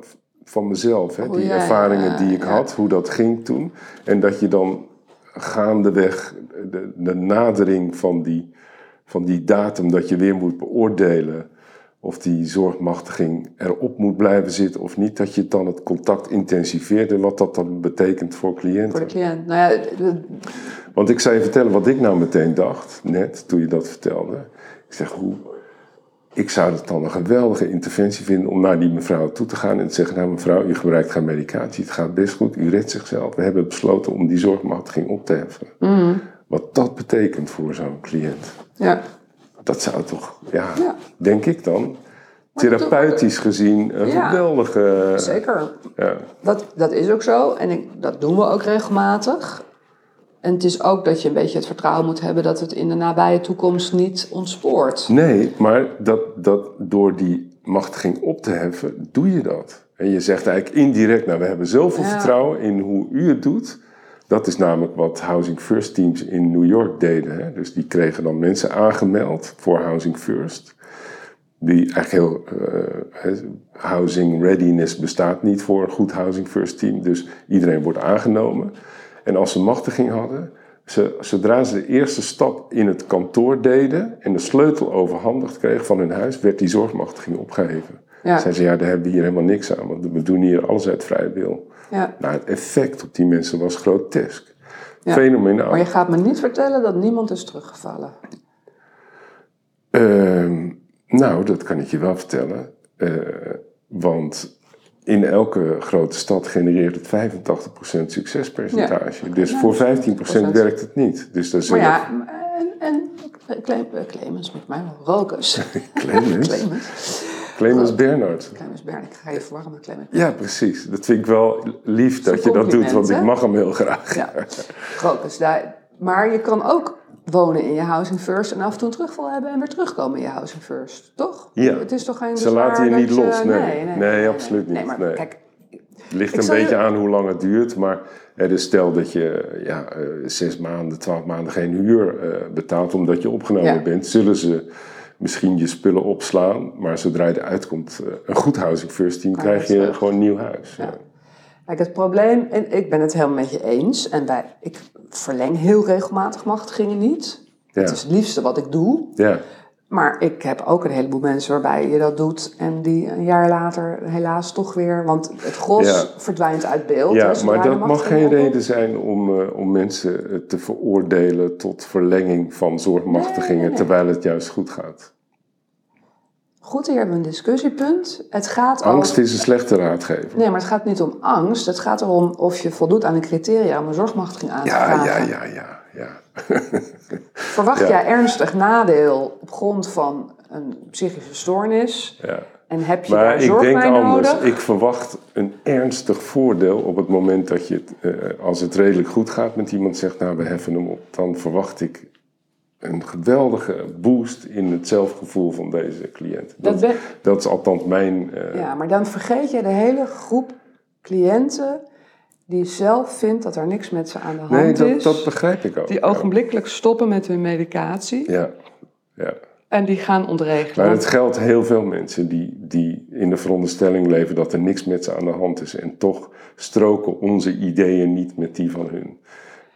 van mezelf, hè, die ervaringen eh, die ik ja. had, hoe dat ging toen. En dat je dan gaandeweg de, de nadering van die, van die datum, dat je weer moet beoordelen of die zorgmachtiging erop moet blijven zitten of niet, dat je dan het contact intensiveert en wat dat dan betekent voor cliënten. Voor de cliënt. Nou ja, Want ik zou je vertellen wat ik nou meteen dacht, net toen je dat vertelde. Ik zeg, hoe, ik zou het dan een geweldige interventie vinden om naar die mevrouw toe te gaan en te zeggen, nou mevrouw, u gebruikt geen medicatie, het gaat best goed, u redt zichzelf. We hebben besloten om die zorgmachtiging op te heffen. Mhm. Wat dat betekent voor zo'n cliënt. ja. Dat zou toch, ja, Ja. denk ik dan, therapeutisch gezien een Ja. geweldige... Zeker. Ja. Dat, dat is ook zo en ik, dat doen we ook regelmatig. En het is ook dat je een beetje het vertrouwen moet hebben dat het in de nabije toekomst niet ontspoort. Nee, maar dat, dat door die machtiging op te heffen, doe je dat. En je zegt eigenlijk indirect, nou we hebben zoveel Ja. vertrouwen in hoe u het doet. Dat is namelijk wat Housing First teams in New York deden. Hè? Dus die kregen dan mensen aangemeld voor Housing First. Die eigenlijk heel. eh, housing readiness bestaat niet voor een goed Housing First team. Dus iedereen wordt aangenomen. En als ze machtiging hadden, ze, zodra ze de eerste stap in het kantoor deden en de sleutel overhandigd kregen van hun huis, werd die zorgmachtiging opgeheven. Ja. Zeiden ze, ja, daar hebben we hier helemaal niks aan, want we doen hier alles uit vrije wil. Ja. Nou, het effect op die mensen was grotesk. Ja. Fenomenaal. Maar je gaat me niet vertellen dat niemand is teruggevallen. Ehm, nou, dat kan ik je wel vertellen. Eh, want in elke grote stad genereert het 85% succespercentage. Dus Ja, voor 15% 15%. werkt het niet. Dus daar Maar ja, en, eh, Clemens moet mij wel rokers. Clemens, Clemens. Clemens Bernhard. Clemens Bern, ik ga je verwarren met Clemens. Ja, precies. Dat vind ik wel lief dat je dat doet, want ik mag hem heel graag. Ja, rokers. Daar, maar je kan ook wonen in je housing first en af en toe terugval hebben en weer terugkomen in je housing first, toch? Ja. Het is toch geen Ze laten je niet los, nee. Nee, nee, Nee, absoluut Nee, niet, maar nee. kijk, Het ligt een je- beetje aan hoe lang het duurt, maar dus stel dat je ja, eh, zes maanden, twaalf maanden geen huur eh, betaalt omdat je opgenomen Ja. bent, zullen ze misschien je spullen opslaan, maar zodra je eruit komt, eh, een goed Housing First team, krijg je gewoon een nieuw huis. Ja. Kijk, het probleem, en ik ben het helemaal met je eens, en wij, ik verleng heel regelmatig machtigingen niet. Ja. Het is het liefste wat ik doe. Ja. Maar ik heb ook een heleboel mensen waarbij je dat doet en die een jaar later helaas toch weer, want het gros Ja. verdwijnt uit beeld. Ja, hè, maar dat mag geen reden zijn om, eh, om mensen eh, te veroordelen tot verlenging van zorgmachtigingen, Nee, nee, nee. terwijl het juist goed gaat. Goed, hier hebben we een discussiepunt. Het gaat Angst over... is een slechte raadgever. Nee, maar het gaat niet om angst. Het gaat erom of je voldoet aan de criteria om een zorgmachtiging aan te Ja, vragen. ja, ja, ja, ja. Verwacht Ja. jij ernstig nadeel op grond van een psychische stoornis? ja. En heb je Maar daar ik zorg denk anders. nodig? Ik verwacht een ernstig voordeel op het moment dat je, eh, als het redelijk goed gaat met iemand, zegt, nou we heffen hem op. Dan verwacht ik een geweldige boost in het zelfgevoel van deze cliënt. Dat Dat, is althans mijn... eh, Ja, maar dan vergeet je de hele groep cliënten die zelf vindt dat er niks met ze aan de hand nee, dat, is. dat begrijp ik ook. Die ja. ogenblikkelijk stoppen met hun medicatie Ja, ja. en die gaan ontregelen. Maar het geldt heel veel mensen die, die in de veronderstelling leven dat er niks met ze aan de hand is. En toch stroken onze ideeën niet met die van hun.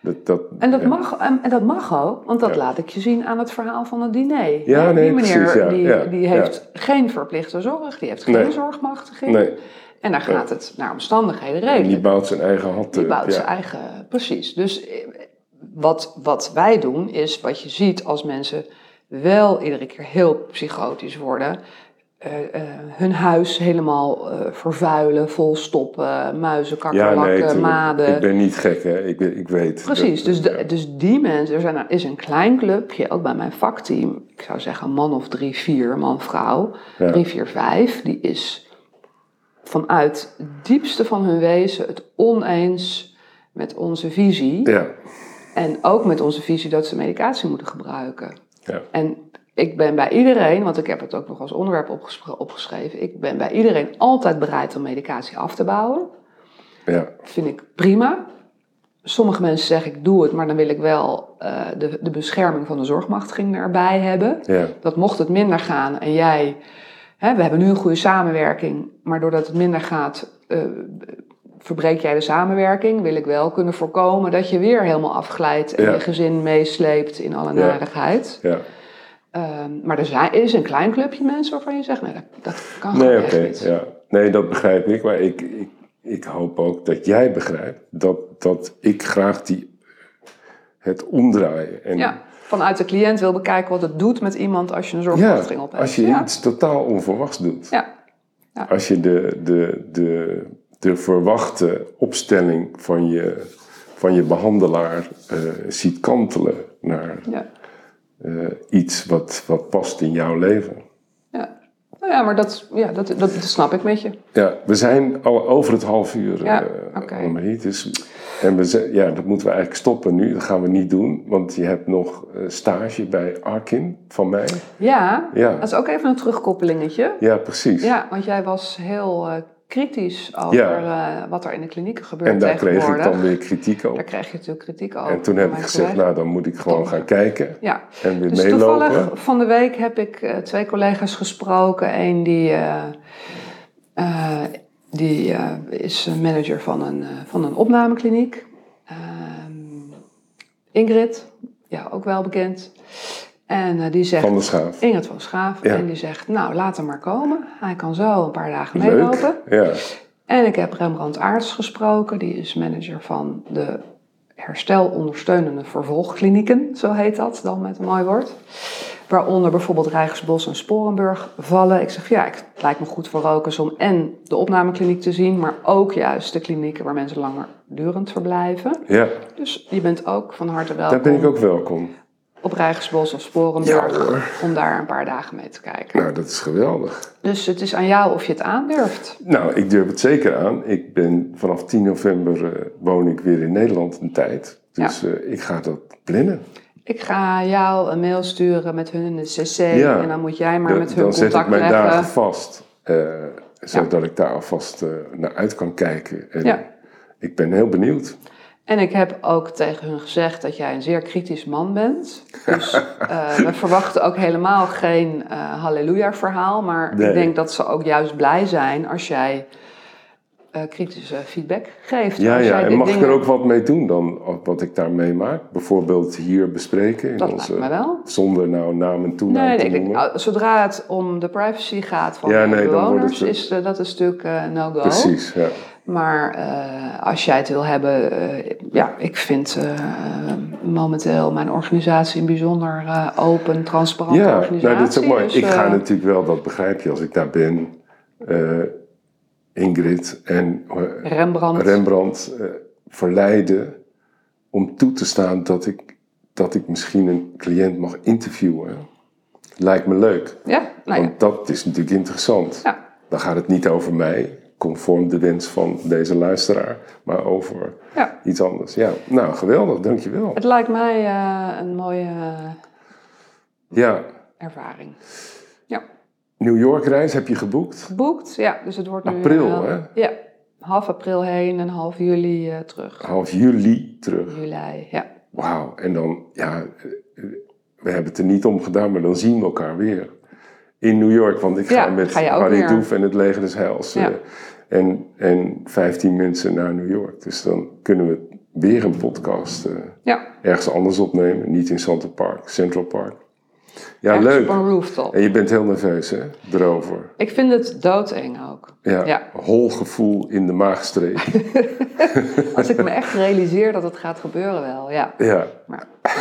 Dat, dat, En dat, ja. mag, en en dat mag ook, want dat Ja. laat ik je zien aan het verhaal van het diner. Ja, nee, die meneer precies, die, die heeft geen verplichte zorg, die heeft geen Nee. zorgmachtiging. Nee, En daar gaat het naar omstandigheden redelijk. die bouwt zijn eigen hand Die bouwt zijn eigen, precies. Dus eh, wat, wat wij doen is wat je ziet als mensen wel iedere keer heel psychotisch worden. Hun huis helemaal vervuilen, volstoppen, muizen, kakkerlakken, ja, maden. Ik ben niet gek, hè? Ik, ik weet. Precies, dus, de, dus die mensen, er zijn, is een klein clubje, ook bij mijn vakteam, ik zou zeggen man of drie, vier, man, vrouw, drie, vier, vijf, die is vanuit het diepste van hun wezen het oneens met onze visie. Ja. En ook met onze visie dat ze medicatie moeten gebruiken. Ja. En ik ben bij iedereen, want ik heb het ook nog als onderwerp opgeschreven, ik ben bij iedereen altijd bereid om medicatie af te bouwen. Ja. Vind ik prima. Sommige mensen zeggen ik doe het, maar dan wil ik wel uh, de, de bescherming van de zorgmachtiging erbij hebben. Ja. Dat mocht het minder gaan en jij, hè, we hebben nu een goede samenwerking, maar doordat het minder gaat, uh, verbreek jij de samenwerking. Wil ik wel kunnen voorkomen dat je weer helemaal afglijdt en Ja. je gezin meesleept in alle narigheid. Ja. Ehm, maar er zijn, is een klein clubje mensen waarvan je zegt, nee, dat, dat kan Nee, gewoon niet. ja. Nee, dat begrijp ik. Maar ik, ik, ik hoop ook dat jij begrijpt dat, dat ik graag die, het omdraaien. En Ja, vanuit de cliënt wil bekijken wat het doet met iemand als je een zorgmachtiging op hebt. als je ja. iets totaal onverwachts doet. Ja. Ja. Als je de, de, de, de verwachte opstelling van je, van je behandelaar eh, ziet kantelen naar Ja. Eh, iets wat, wat past in jouw leven. Ja. Nou ja, maar dat, ja, dat, dat, dat snap ik met je. Ja, we zijn al over het half uur, Ja, eh. Dus, en we zijn, ja, dat moeten we eigenlijk stoppen nu. Dat gaan we niet doen, want je hebt nog eh, stage bij Arkin van mij. Ja, Ja. dat is ook even een terugkoppelingetje. Ja, precies. Ja, want jij was heel kritisch over Ja. eh, wat er in de klinieken gebeurt en daar kreeg ik dan weer kritiek op. Daar kreeg je natuurlijk kritiek over. En toen heb ik gezegd, nou dan moet ik gewoon Tom. gaan kijken Ja, en weer dus meelopen. toevallig van de week heb ik eh, twee collega's gesproken. Eén die, eh, die is manager van een, van een opnamekliniek. Ehm, Ingrid, ja, ook wel bekend. En eh, die zegt... Van de Schaaf. Ingrid van Schaaf. Ja. En die zegt, nou, laat hem maar komen. Hij kan zo een paar dagen meelopen. Ja. En ik heb Rembrandt Aarts gesproken. Die is manager van de herstelondersteunende vervolgklinieken. Zo heet dat dan met een mooi woord. Waaronder bijvoorbeeld Rijgersbos en Sporenburg vallen. Ik zeg, ja, ik- het lijkt me goed voor rokers om en de opnamekliniek te zien... maar ook juist de klinieken waar mensen langer durend verblijven. ja, Dus je bent ook van harte welkom daar ben ik ook welkom. Op Rijgersbos of Sporenburg... Ja, om daar een paar dagen mee te kijken. Nou, dat is geweldig. Dus het is aan jou of je het aandurft. Nou, ik durf het zeker aan. Ik ben vanaf 10 november eh, woon ik weer in Nederland een tijd. Dus eh, ik ga dat plannen. Ik ga jou een mail sturen met hun in de cc. Ja. En dan moet jij maar met hun dan zet ik contact mijn leggen. dagen vast. eh, zodat ik daar alvast naar uit kan kijken. En ik ben heel benieuwd. En ik heb ook tegen hun gezegd dat jij een zeer kritisch man bent. Dus eh, we verwachten ook helemaal geen eh halleluja verhaal. Maar Nee. ik denk dat ze ook juist blij zijn als jij eh, kritische feedback geeft. Ja, ja. En mag ik er ook wat mee doen dan, wat ik daar meemaak? Bijvoorbeeld hier bespreken? In Dat onze, lijkt wel. Zonder nou naam en toenaam Nee, te ik- noemen? zodra het om de privacy gaat van Ja, de nee, dan wordt bewoners, het, eh, is eh, dat een stuk eh, no-go. Precies, ja. Maar eh, als jij het wil hebben, eh, ja, ik vind eh, momenteel mijn organisatie een bijzonder open, transparante Ja, organisatie. nou, dit is ook mooi. Dus, ik ga natuurlijk wel, dat begrijp je als ik daar ben, Ingrid en Rembrandt. Rembrandt verleiden om toe te staan dat ik, dat ik misschien een cliënt mag interviewen. Lijkt me leuk, ja, nou ja. want dat is natuurlijk interessant. ja. Dan gaat het niet over mij, conform de wens van deze luisteraar, maar over Ja. iets anders. Ja, nou geweldig, dankjewel. Het lijkt mij eh, een mooie eh, Ja, ervaring. Ja, New York reis heb je geboekt? geboekt. Ja, dus het wordt nu... April, eh, hè? Ja, half april heen en half juli terug. Half juli terug. Juli, ja. Wauw, en dan, ja, we hebben het er niet om gedaan, maar dan zien we elkaar weer. In New York, want ik ga Ja, met ga Harry. Doef en het Leger des Heils. Ja. En, en 15 mensen naar New York. Dus dan kunnen we weer een podcast eh, Ja, ergens anders opnemen. Niet in Central Park, Central Park. Ja, ergens leuk. op een rooftop. En je bent heel nerveus, hè, erover. Ik vind het doodeng ook. Ja, Ja. hol gevoel in de maagstreek. Als ik me echt realiseer dat het gaat gebeuren wel, ja. ja, Maar, maar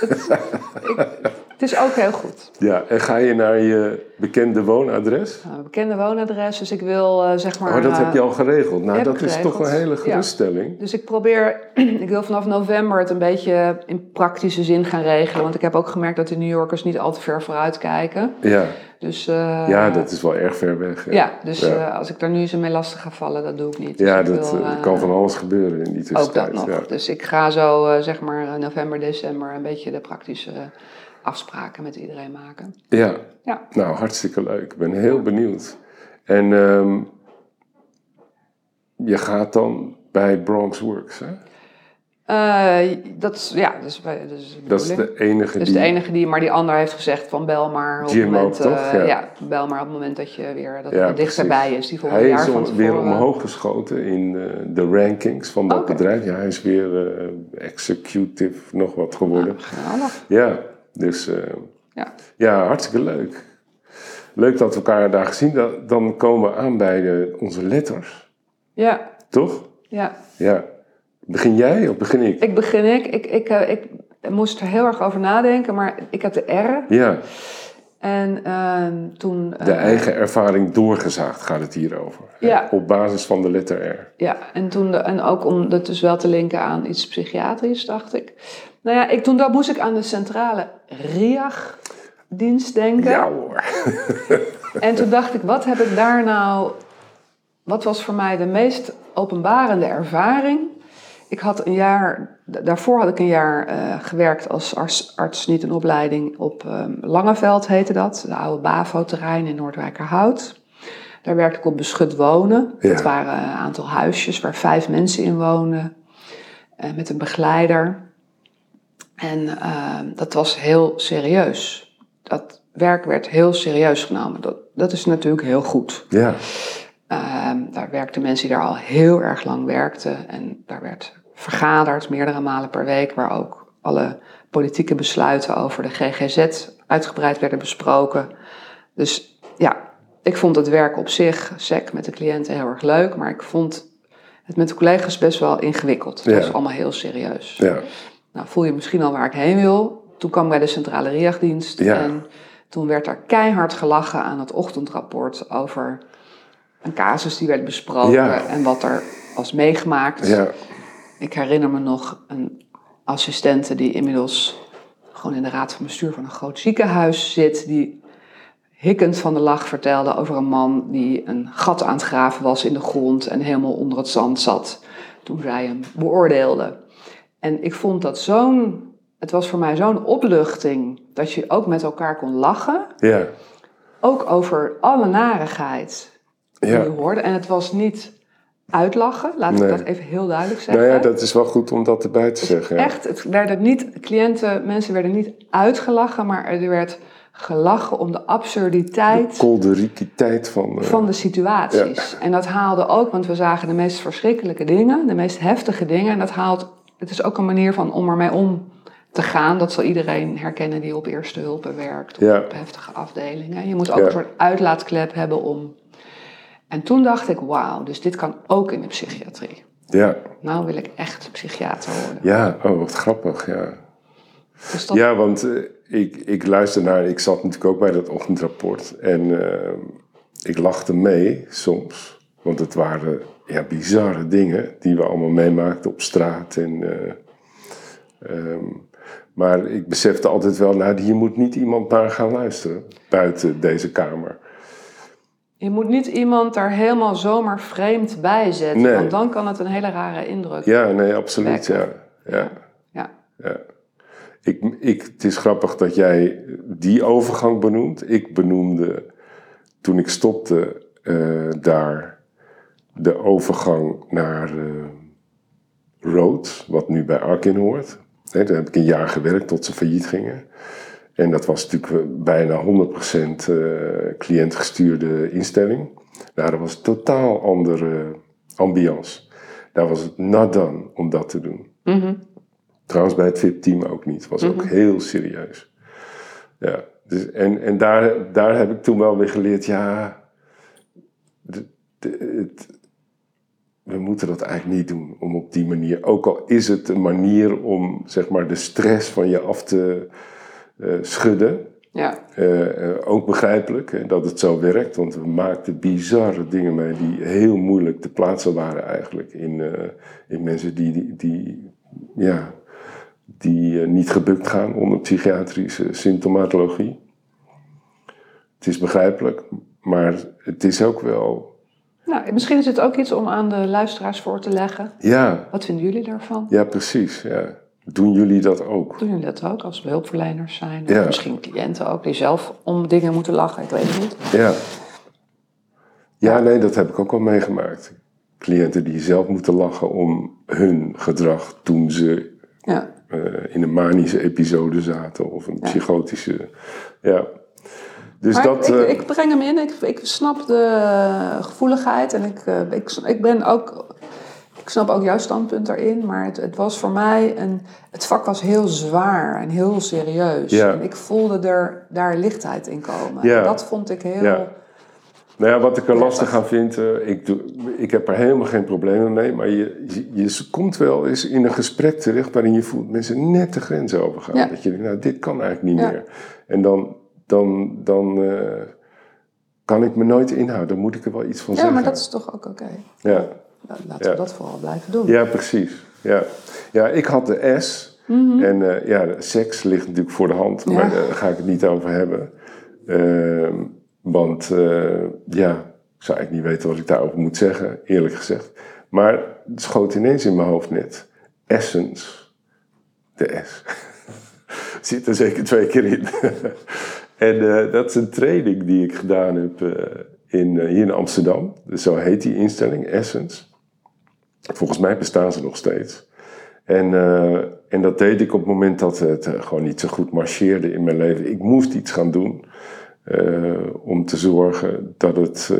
goed, het- ik, Het is ook heel goed. Ja, en ga je naar je bekende woonadres? Nou, bekende woonadres, dus ik wil uh, zeg maar... Oh, dat heb je al geregeld. Nou, dat is toch een hele geruststelling. Ja. Dus ik probeer, ik wil vanaf november het een beetje in praktische zin gaan regelen. Want ik heb ook gemerkt dat de New Yorkers niet al te ver vooruit kijken. Ja. Dus, uh, ja, dat is wel erg ver weg. Ja, ja dus ja. Uh, als ik daar nu eens mee lastig ga vallen, dat doe ik niet. Dus ja, ik dat wil, kan van alles gebeuren in die tussentijd. Ook dat nog. Dus ik ga zo, zeg maar, november, december een beetje de praktische afspraken met iedereen maken. Ja. ja. Nou, hartstikke leuk. Ik ben heel benieuwd. En um, je gaat dan bij Bronx Works, hè? Uh, dat is, ja, dat is, dat is, dat is de enige dat die... is de enige die, maar die ander heeft gezegd van bel maar op het moment, ook, toch? Ja. Uh, ja. bel maar op het moment dat je weer, dat Ja, het dichterbij is. Die volgende Hij jaar is van om- weer omhoog geschoten in eh, de rankings van dat Oké. bedrijf. Ja, hij is weer eh, executive nog wat geworden. Geweldig. Ja, dus eh, Ja. ja, hartstikke leuk. Leuk dat we elkaar daar gezien. Da- Dan komen we aan bij de, onze letters, Ja, toch? ja. Ja. Begin jij of begin ik? Ik begin ik. Ik, ik, eh, ik moest er heel erg over nadenken, maar ik heb de R. Ja, En ehm, toen... de eh, eigen ervaring doorgezaagd gaat het hier over. Ja. Op basis van de letter R. Ja, en, toen de, en ook om dat dus wel te linken aan iets psychiatrisch, dacht ik. Nou ja, ik, toen dat moest ik aan de centrale RIAG-dienst denken. Ja hoor. En toen dacht ik, wat heb ik daar nou... Wat was voor mij de meest openbarende ervaring? Ik had een jaar... da- Daarvoor had ik een jaar eh, gewerkt als arts, arts, niet een opleiding, op ehm, Langeveld heette dat. De oude BAVO-terrein in Noordwijkerhout. Daar werkte ik op beschut wonen. Ja. Dat waren een aantal huisjes waar vijf mensen in woonden. eh, met een begeleider. En ehm, dat was heel serieus. Dat werk werd heel serieus genomen. Dat, dat is natuurlijk heel goed. Ja, Ehm, daar werkten mensen die daar al heel erg lang werkten. En daar werd vergaderd meerdere malen per week, waar ook alle politieke besluiten over de GGZ uitgebreid werden besproken. Dus ja, ik vond het werk op zich, SEC met de cliënten, heel erg leuk. Maar ik vond het met de collega's best wel ingewikkeld. Het Ja. was allemaal heel serieus. ja. Nou, voel je misschien al waar ik heen wil. Toen kwam ik bij de centrale RIAG-dienst Ja. en toen werd er keihard gelachen aan het ochtendrapport over een casus die werd besproken Ja. en wat er was meegemaakt. ja. Ik herinner me nog een assistente die inmiddels gewoon in de raad van bestuur van een groot ziekenhuis zit, die hikkend van de lach vertelde over een man die een gat aan het graven was in de grond en helemaal onder het zand zat toen zij hem beoordeelde. En ik vond dat zo'n, het was voor mij zo'n opluchting dat je ook met elkaar kon lachen, ja. ook over alle narigheid die ja. je hoorde. En het was niet uitlachen, laat Nee. ik dat even heel duidelijk zeggen. Nou ja, dat is wel goed om dat erbij te zeggen. ja. Echt, het werden niet, cliënten, mensen werden niet uitgelachen, maar er werd gelachen om de absurditeit Kolderikiteit van... eh, van de situaties. En dat haalde ook, want we zagen de meest verschrikkelijke dingen, de meest heftige dingen. En dat haalt, het is ook een manier van om ermee om te gaan. Dat zal iedereen herkennen die op eerste hulpen werkt, of Ja. op heftige afdelingen. Je moet ook Ja. een soort uitlaatklep hebben om... En toen dacht ik, wauw, dus dit kan ook in de psychiatrie. Ja, Nou wil ik echt psychiater worden. ja. Oh, wat grappig, ja. Dus dat, Ja, want eh, ik, ik luister naar... Ik zat natuurlijk ook bij dat ochtendrapport. En eh, ik lachte mee soms. Want het waren ja, bizarre dingen die we allemaal meemaakten op straat. En, eh, ehm, maar ik besefte altijd wel... Nou, hier moet niet iemand naar gaan luisteren. Buiten deze kamer. Je moet niet iemand daar helemaal zomaar vreemd bij zetten, Nee. want dan kan het een hele rare indruk. Ja, nee, absoluut. Ja, ja. Ja. Ja. Ik, ik, het is grappig dat jij die overgang benoemt. Ik benoemde toen ik stopte eh, daar de overgang naar eh Rood, wat nu bij Arkin hoort. Hè, daar heb ik een jaar gewerkt tot ze failliet gingen. En dat was natuurlijk eh, bijna 100% eh cliëntgestuurde instelling. Nou, dat was een totaal andere ambiance. Daar was het not done om dat te doen. Mhm. Trouwens, bij het VIP-team ook niet. Het was ook heel serieus. Ja, dus, en en daar, daar heb ik toen wel weer geleerd, ja, de- de- het, we moeten dat eigenlijk niet doen. Om op die manier, ook al is het een manier om zeg maar, de stress van je af te, schudden. Ja. ook begrijpelijk hè, dat het zo werkt, want we maakten bizarre dingen mee die heel moeilijk te plaatsen waren eigenlijk in, in mensen die, die, die ja, die niet gebukt gaan onder psychiatrische symptomatologie. Het is begrijpelijk, maar het is ook wel nou, misschien is het ook iets om aan de luisteraars voor te leggen. Ja. Wat vinden jullie daarvan? Ja, precies. Ja. Doen jullie dat ook? Doen jullie dat ook als we hulpverleners zijn? Ja. Of misschien cliënten ook die zelf om dingen moeten lachen, ik weet het niet. Ja. Ja, nee, dat heb ik ook al meegemaakt. Cliënten die zelf moeten lachen om hun gedrag toen ze ja. uh, in een manische episode zaten of een psychotische. Ja. Dus dat, ik, eh, ik, breng hem in, ik, ik snap de gevoeligheid en ik, eh, ik, ik ben ook. Ik snap ook jouw standpunt daarin, maar het, het was voor mij een. Het vak was heel zwaar en heel serieus. En ik voelde er daar lichtheid in komen. Dat vond ik heel. Ja. Nou ja, wat ik er lastig aan vind, uh, ik, doe, ik heb er helemaal geen problemen mee, maar je, je, je, komt wel eens in een gesprek terecht waarin je voelt mensen net de grens overgaan. Dat je denkt, nou, dit kan eigenlijk niet meer. En dan, dan, dan uh, kan ik me nooit inhouden. Dan moet ik er wel iets van ja, zeggen. Ja, maar dat is toch ook oké. Ja. Laten we dat vooral blijven doen. Ja, precies. Ja, ja ik had de S. Mhm. En uh, ja, seks ligt natuurlijk voor de hand. Maar daar ga ik het niet over hebben. Uh, want uh, ja, ik zou eigenlijk niet weten wat ik daarover moet zeggen, eerlijk gezegd. Maar het schoot ineens in mijn hoofd net. Essence. De S. Zit er zeker twee keer in. En uh, dat is een training die ik gedaan heb uh, in, uh, hier in Amsterdam. Dus zo heet die instelling, Essence. Volgens mij bestaan ze nog steeds. En, en dat deed ik op het moment dat het gewoon niet zo goed marcheerde in mijn leven. Ik moest iets gaan doen om te zorgen dat het,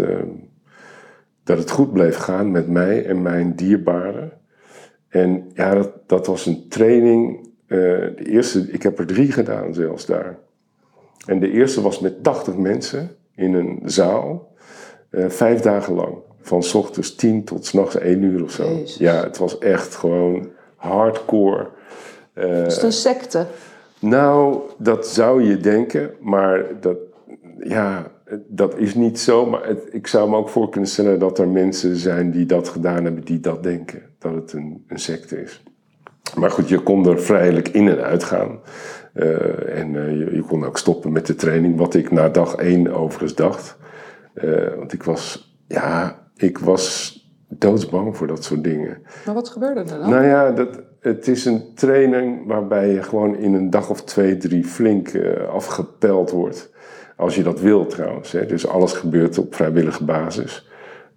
dat het goed bleef gaan met mij en mijn dierbaren. En ja, dat, dat was een training. de eerste, ik heb er drie gedaan zelfs daar. En de eerste was met 80 mensen in een zaal, uh, vijf dagen lang. Van s ochtends 10 tot s nachts 1 uur of zo. Jezus. Ja, het was echt gewoon hardcore. Uh, is het een secte? Nou, dat zou je denken, maar dat, ja, dat is niet zo. Maar het, ik zou me ook voor kunnen stellen dat er mensen zijn die dat gedaan hebben, die dat denken. Dat het een, een secte is. Maar goed, je kon er vrijelijk in en uit gaan. Uh, en uh, je, je, kon ook stoppen met de training, wat ik na dag één overigens dacht. Uh, want ik was, ja, ik was doodsbang voor dat soort dingen. Maar wat gebeurde er dan? Nou ja, dat, het is een training waarbij je gewoon in een dag of twee, drie flink afgepeld wordt. Als je dat wil trouwens. Hè. Dus alles gebeurt op vrijwillige basis.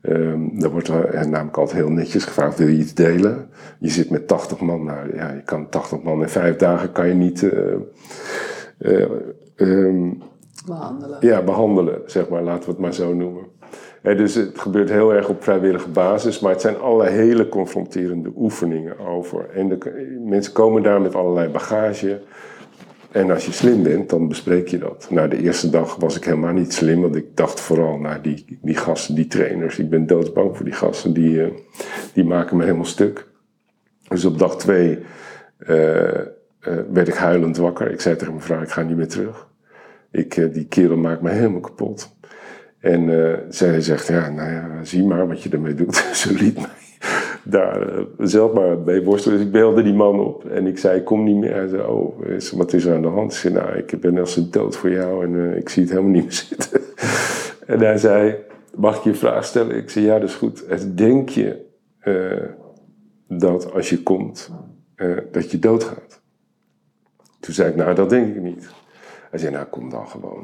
Um, dan wordt er namelijk altijd heel netjes gevraagd, wil je iets delen? Je zit met 80 man, nou ja, je kan 80 man in vijf dagen kan je niet... Uh, uh, um, behandelen. Ja, behandelen, zeg maar, laten we het maar zo noemen. He, dus het gebeurt heel erg op vrijwillige basis, maar het zijn alle hele confronterende oefeningen over. En de, mensen komen daar met allerlei bagage. En als je slim bent, dan bespreek je dat. Nou, de eerste dag was ik helemaal niet slim, want ik dacht vooral, nou, die, die gasten, die trainers, ik ben doodsbang voor die gasten, die, uh, die maken me helemaal stuk. Dus op dag twee uh, uh, werd ik huilend wakker. Ik zei tegen mijn vrouw, ik ga niet meer terug. Ik, die kerel maakt me helemaal kapot. En zij zegt, ja, nou ja, zie maar wat je ermee doet. Ze mij daar uh, zelf maar mee worstelen. Dus ik belde die man op en ik zei, kom niet meer. Hij zei, oh, wat is er aan de hand? Ik zei, nou, ik ben als een dood voor jou en uh, ik zie het helemaal niet meer zitten. en hij zei, mag ik je een vraag stellen? Ik zei, ja, dat is goed. Denk je uh, dat als je komt, dat je doodgaat? Toen zei ik, nou, dat denk ik niet. Hij zei, nou, kom dan gewoon.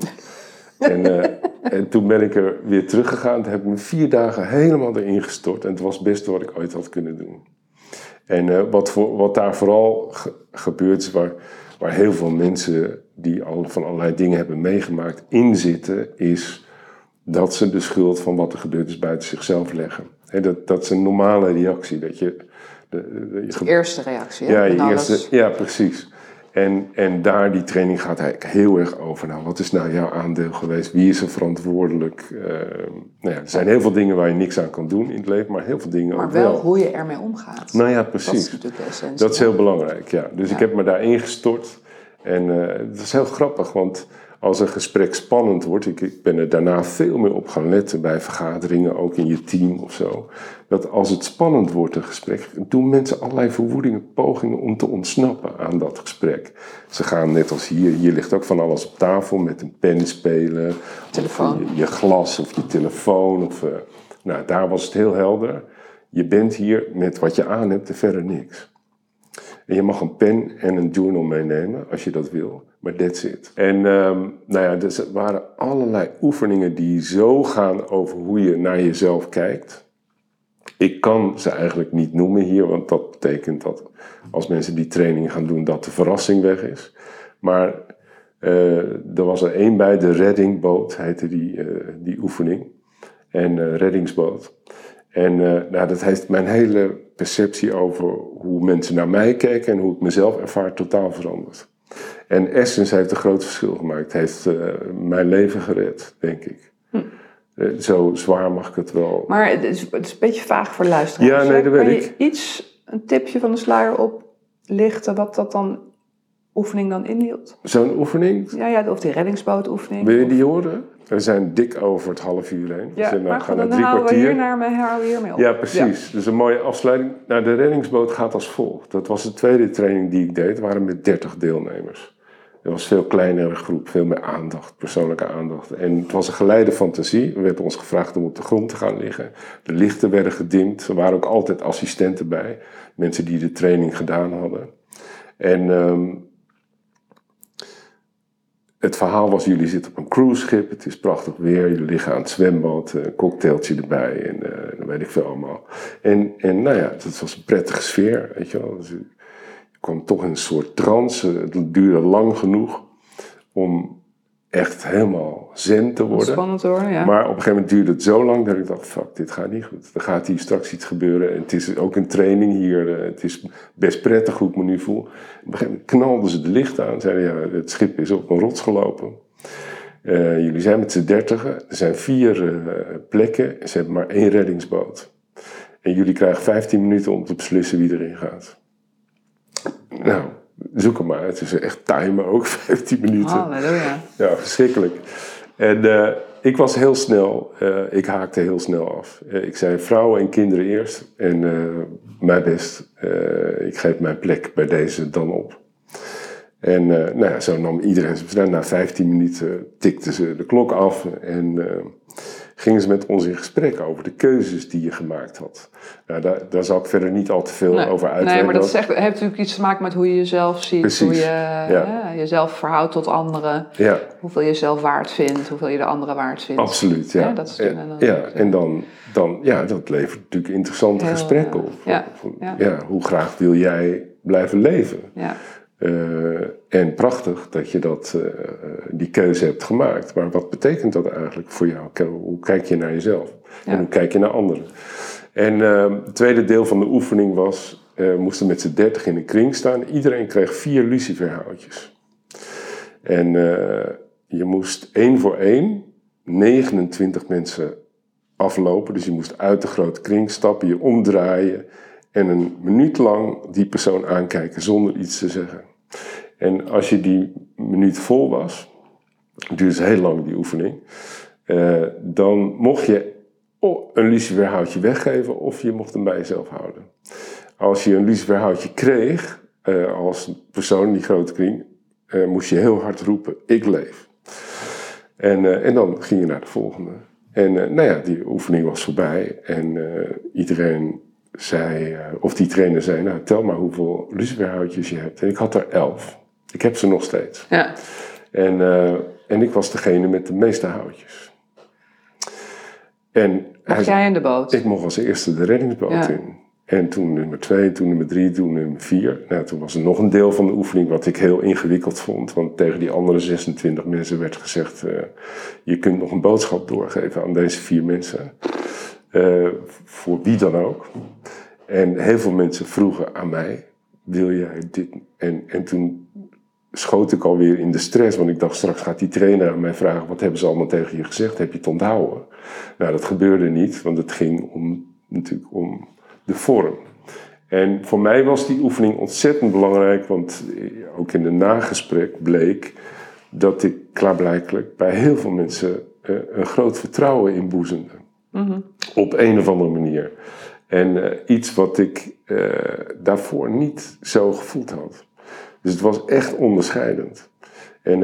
En, uh, en, toen ben ik er weer teruggegaan. Toen heb ik me vier dagen helemaal erin gestort. En het was het beste wat ik ooit had kunnen doen. En uh, wat, voor, wat daar vooral ge gebeurt is waar, waar heel veel mensen die al van allerlei dingen hebben meegemaakt in zitten, is dat ze de schuld van wat er gebeurd is buiten zichzelf leggen. He, dat, dat is een normale reactie. Dat je, de, de, eerste reactie. Ja, je eerste, ja, precies. En, en daar, die training gaat eigenlijk heel erg over. Nou, wat is nou jouw aandeel geweest? Wie is er verantwoordelijk? Uh, nou ja, er zijn heel veel dingen waar je niks aan kan doen in het leven, maar heel veel dingen maar ook wel. wel. hoe je ermee omgaat. Nou ja, precies. Dat is natuurlijk de essentie. Dat is heel belangrijk, ja. Dus Ja. ik heb me daarin gestort. En uh, het is heel grappig, want als een gesprek spannend wordt, ik, ik, ben er daarna veel meer op gaan letten bij vergaderingen, ook in je team of zo. Dat als het spannend wordt, een gesprek, doen mensen allerlei verwoedingen, pogingen om te ontsnappen aan dat gesprek. Ze gaan net als hier, hier ligt ook van alles op tafel met een pen spelen, telefoon. Je, je, glas of je telefoon. Of, uh, nou, daar was het heel helder. Je bent hier met wat je aan hebt en verder niks. En je mag een pen en een journal meenemen als je dat wil. Maar that's it. En um, nou ja, dus waren allerlei oefeningen die zo gaan over hoe je naar jezelf kijkt. Ik kan ze eigenlijk niet noemen hier, want dat betekent dat als mensen die training gaan doen, dat de verrassing weg is. Maar uh, er was er één bij, de reddingboot heette die, uh, die oefening. En uh, reddingsboot. En nou, dat heeft mijn hele perceptie over hoe mensen naar mij kijken en hoe ik mezelf ervaar totaal veranderd. En Essence heeft een groot verschil gemaakt. Heeft uh, mijn leven gered, denk ik. Hm. Uh, zo zwaar mag ik het wel. Maar het is, het is een beetje vaag voor luisteraars. Ja, nee, dat weet kan ik. je iets, een tipje van de sluier oplichten, wat dat dan oefening dan inhield? Zo'n oefening? Ja, ja, of die reddingsbootoefening. Wil je die horen? We zijn dik over het half uur heen. Ja, dus maar gaan dan drie houden we hier naar me, houden we hiermee op. Ja, precies. Ja. Dus een mooie afsluiting. Nou, de reddingsboot gaat als volgt. Dat was de tweede training die ik deed. Het waren met 30 deelnemers. Er was een veel kleinere groep, veel meer aandacht, persoonlijke aandacht. En het was een geleide fantasie. We werden ons gevraagd om op de grond te gaan liggen. De lichten werden gedimd. Er waren ook altijd assistenten bij. Mensen die de training gedaan hadden. En um, het verhaal was, jullie zitten op een cruiseschip, het is prachtig weer, jullie liggen aan het zwembad, een cocktailtje erbij en dan weet ik veel allemaal. En, en nou ja, het was een prettige sfeer, weet je wel. Dus je kwam toch in een soort trance, het duurde lang genoeg om echt helemaal zen te worden. Spannend hoor, ja. Maar op een gegeven moment duurde het zo lang dat ik dacht, fuck, dit gaat niet goed. Er gaat hier straks iets gebeuren. En het is ook een training hier. uh, Het is best prettig hoe ik me nu voel. Op een gegeven moment knalden ze de lichten aan. Zeiden, ja, het schip is op een rots gelopen. Uh, jullie zijn met z'n dertigen. Er zijn vier uh, plekken. Ze hebben maar één reddingsboot. En jullie krijgen 15 minuten om te beslissen wie erin gaat. Nou, zoek hem maar. Het is echt timen ook, 15 minuten. Halleluja. Ja, verschrikkelijk. En uh, ik was heel snel, uh, ik haakte heel snel af. Uh, ik zei vrouwen en kinderen eerst en mijn best. ik geef mijn plek bij deze dan op. En nou ja, zo nam iedereen zijn besluit. Na 15 minuten tikten ze de klok af en gingen ze met ons in gesprek over de keuzes die je gemaakt had. Nou, daar, daar zal ik verder niet al te veel nee, over uitweiden. Nee, maar dat zegt, heeft natuurlijk iets te maken met hoe je jezelf ziet. Precies, hoe je ja. ja, jezelf verhoudt tot anderen. Ja. Hoeveel je zelf waard vindt. Hoeveel je de anderen waard vindt. Absoluut, ja. Ja, dat is en, dan, ja, en dan, dan, ja, dat levert natuurlijk interessante Heel, gesprekken op. Van, ja, hoe graag wil jij blijven leven? Ja. Uh, en prachtig dat je dat, uh, die keuze hebt gemaakt. Maar wat betekent dat eigenlijk voor jou? Hoe kijk je naar jezelf? Ja. En hoe kijk je naar anderen? En uh, het tweede deel van de oefening was... we moesten met z'n dertig in een kring staan. Iedereen kreeg vier luciferhoutjes. En je moest één voor één 29 mensen aflopen. Dus je moest uit de grote kring stappen, je omdraaien... en een minuut lang die persoon aankijken zonder iets te zeggen. En als je die minuut vol was, het duurde heel lang die oefening, uh, dan mocht je een luciferhoutje weggeven of je mocht hem bij jezelf houden. Als je een luciferhoutje kreeg, uh, als persoon in die grote kring, uh, moest je heel hard roepen, ik leef. En, en dan ging je naar de volgende. En nou ja, die oefening was voorbij en iedereen zei, of die trainer zei, nou tel maar hoeveel luciferhoutjes je hebt. En ik had er elf. Ik heb ze nog steeds. Ja. En, uh, en ik was degene met de meeste houtjes. En hij, jij in de boot? Ik mocht als eerste de reddingsboot Ja. in. En toen nummer twee, toen nummer drie, toen nummer vier. Nou, toen was er nog een deel van de oefening wat ik heel ingewikkeld vond. Want tegen die andere 26 mensen werd gezegd... Uh, je kunt nog een boodschap doorgeven aan deze vier mensen. Uh, voor wie dan ook. En heel veel mensen vroegen aan mij... Wil jij dit? En, en toen schoot ik alweer in de stress. Want ik dacht, straks gaat die trainer aan mij vragen... wat hebben ze allemaal tegen je gezegd? Heb je het onthouden? Nou, dat gebeurde niet. Want het ging om, natuurlijk om de vorm. En voor mij was die oefening ontzettend belangrijk, want ook in de nagesprek bleek dat ik klaarblijkelijk bij heel veel mensen uh, een groot vertrouwen inboezemde. Mm Op een of andere manier. En uh, iets wat ik uh, daarvoor niet zo gevoeld had. Dus het was echt onderscheidend. En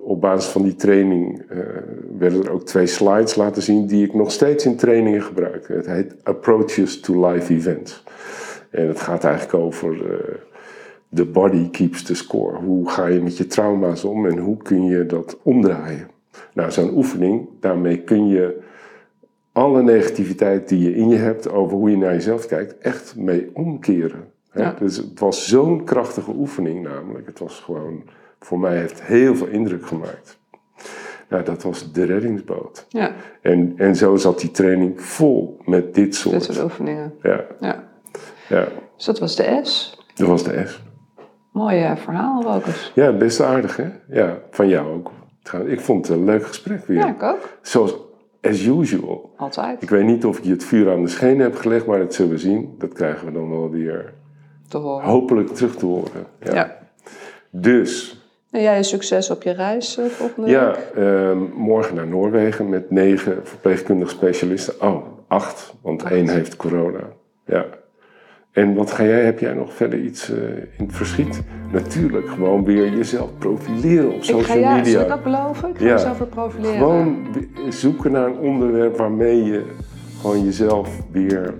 op basis van die training werden er ook twee slides laten zien die ik nog steeds in trainingen gebruik. Het heet Approaches to Live Events. En het gaat eigenlijk over the body keeps the score. Hoe ga je met je trauma's om en hoe kun je dat omdraaien? Nou, zo'n oefening, daarmee kun je alle negativiteit die je in je hebt over hoe je naar jezelf kijkt, echt mee omkeren. Ja. Dus het was zo'n krachtige oefening namelijk. Het was gewoon, voor mij heeft heel veel indruk gemaakt. Nou, dat was de reddingsboot. Ja. En, en zo zat die training vol met dit soort, dit soort oefeningen. Ja. ja. ja. Dus dat was de S? Dat was de S. Mooi verhaal, Rokus. Ja, best aardig, hè? Ja, van jou ook. Ik vond het een leuk gesprek weer. Ja, ik ook. Zoals as usual. Altijd. Ik weet niet of ik je het vuur aan de schenen heb gelegd, maar dat zullen we zien. Dat krijgen we dan wel weer te horen. hopelijk terug te horen. Ja. ja. Dus. En jij succes op je reis uh, volgende ja, week? Ja, uh, morgen naar Noorwegen met negen verpleegkundige specialisten. Oh, acht, want één heeft corona. Ja. En wat ga jij, heb jij nog verder iets uh, in het verschiet? Natuurlijk, gewoon weer jezelf profileren op social ik ga, ja, media. Zal ik dat beloven? Ik ga ja, mezelf weer profileren. Gewoon zoeken naar een onderwerp waarmee je gewoon jezelf weer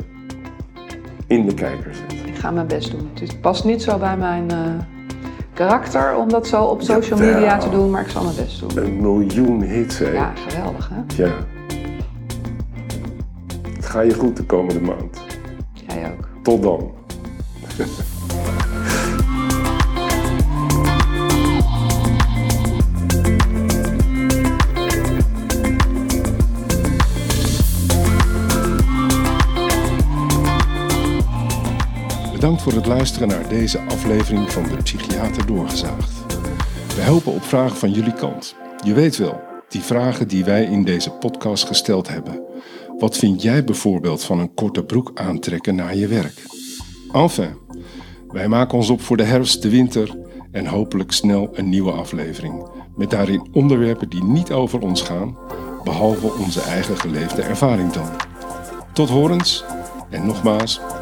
in de kijker zet. Ik ga mijn best doen. Het past niet zo bij mijn uh, karakter om dat zo op social media te doen, maar ik zal mijn best doen. Een miljoen hits, hè? Ja, geweldig, hè? Ja. Het gaat je goed de komende maand. Jij ook. Tot dan. Bedankt voor het luisteren naar deze aflevering van de Psychiater Doorgezaagd. We helpen op vragen van jullie kant. Je weet wel, die vragen die wij in deze podcast gesteld hebben. Wat vind jij bijvoorbeeld van een korte broek aantrekken naar je werk? Enfin, wij maken ons op voor de herfst, de winter en hopelijk snel een nieuwe aflevering. Met daarin onderwerpen die niet over ons gaan, behalve onze eigen geleefde ervaring dan. Tot horens en nogmaals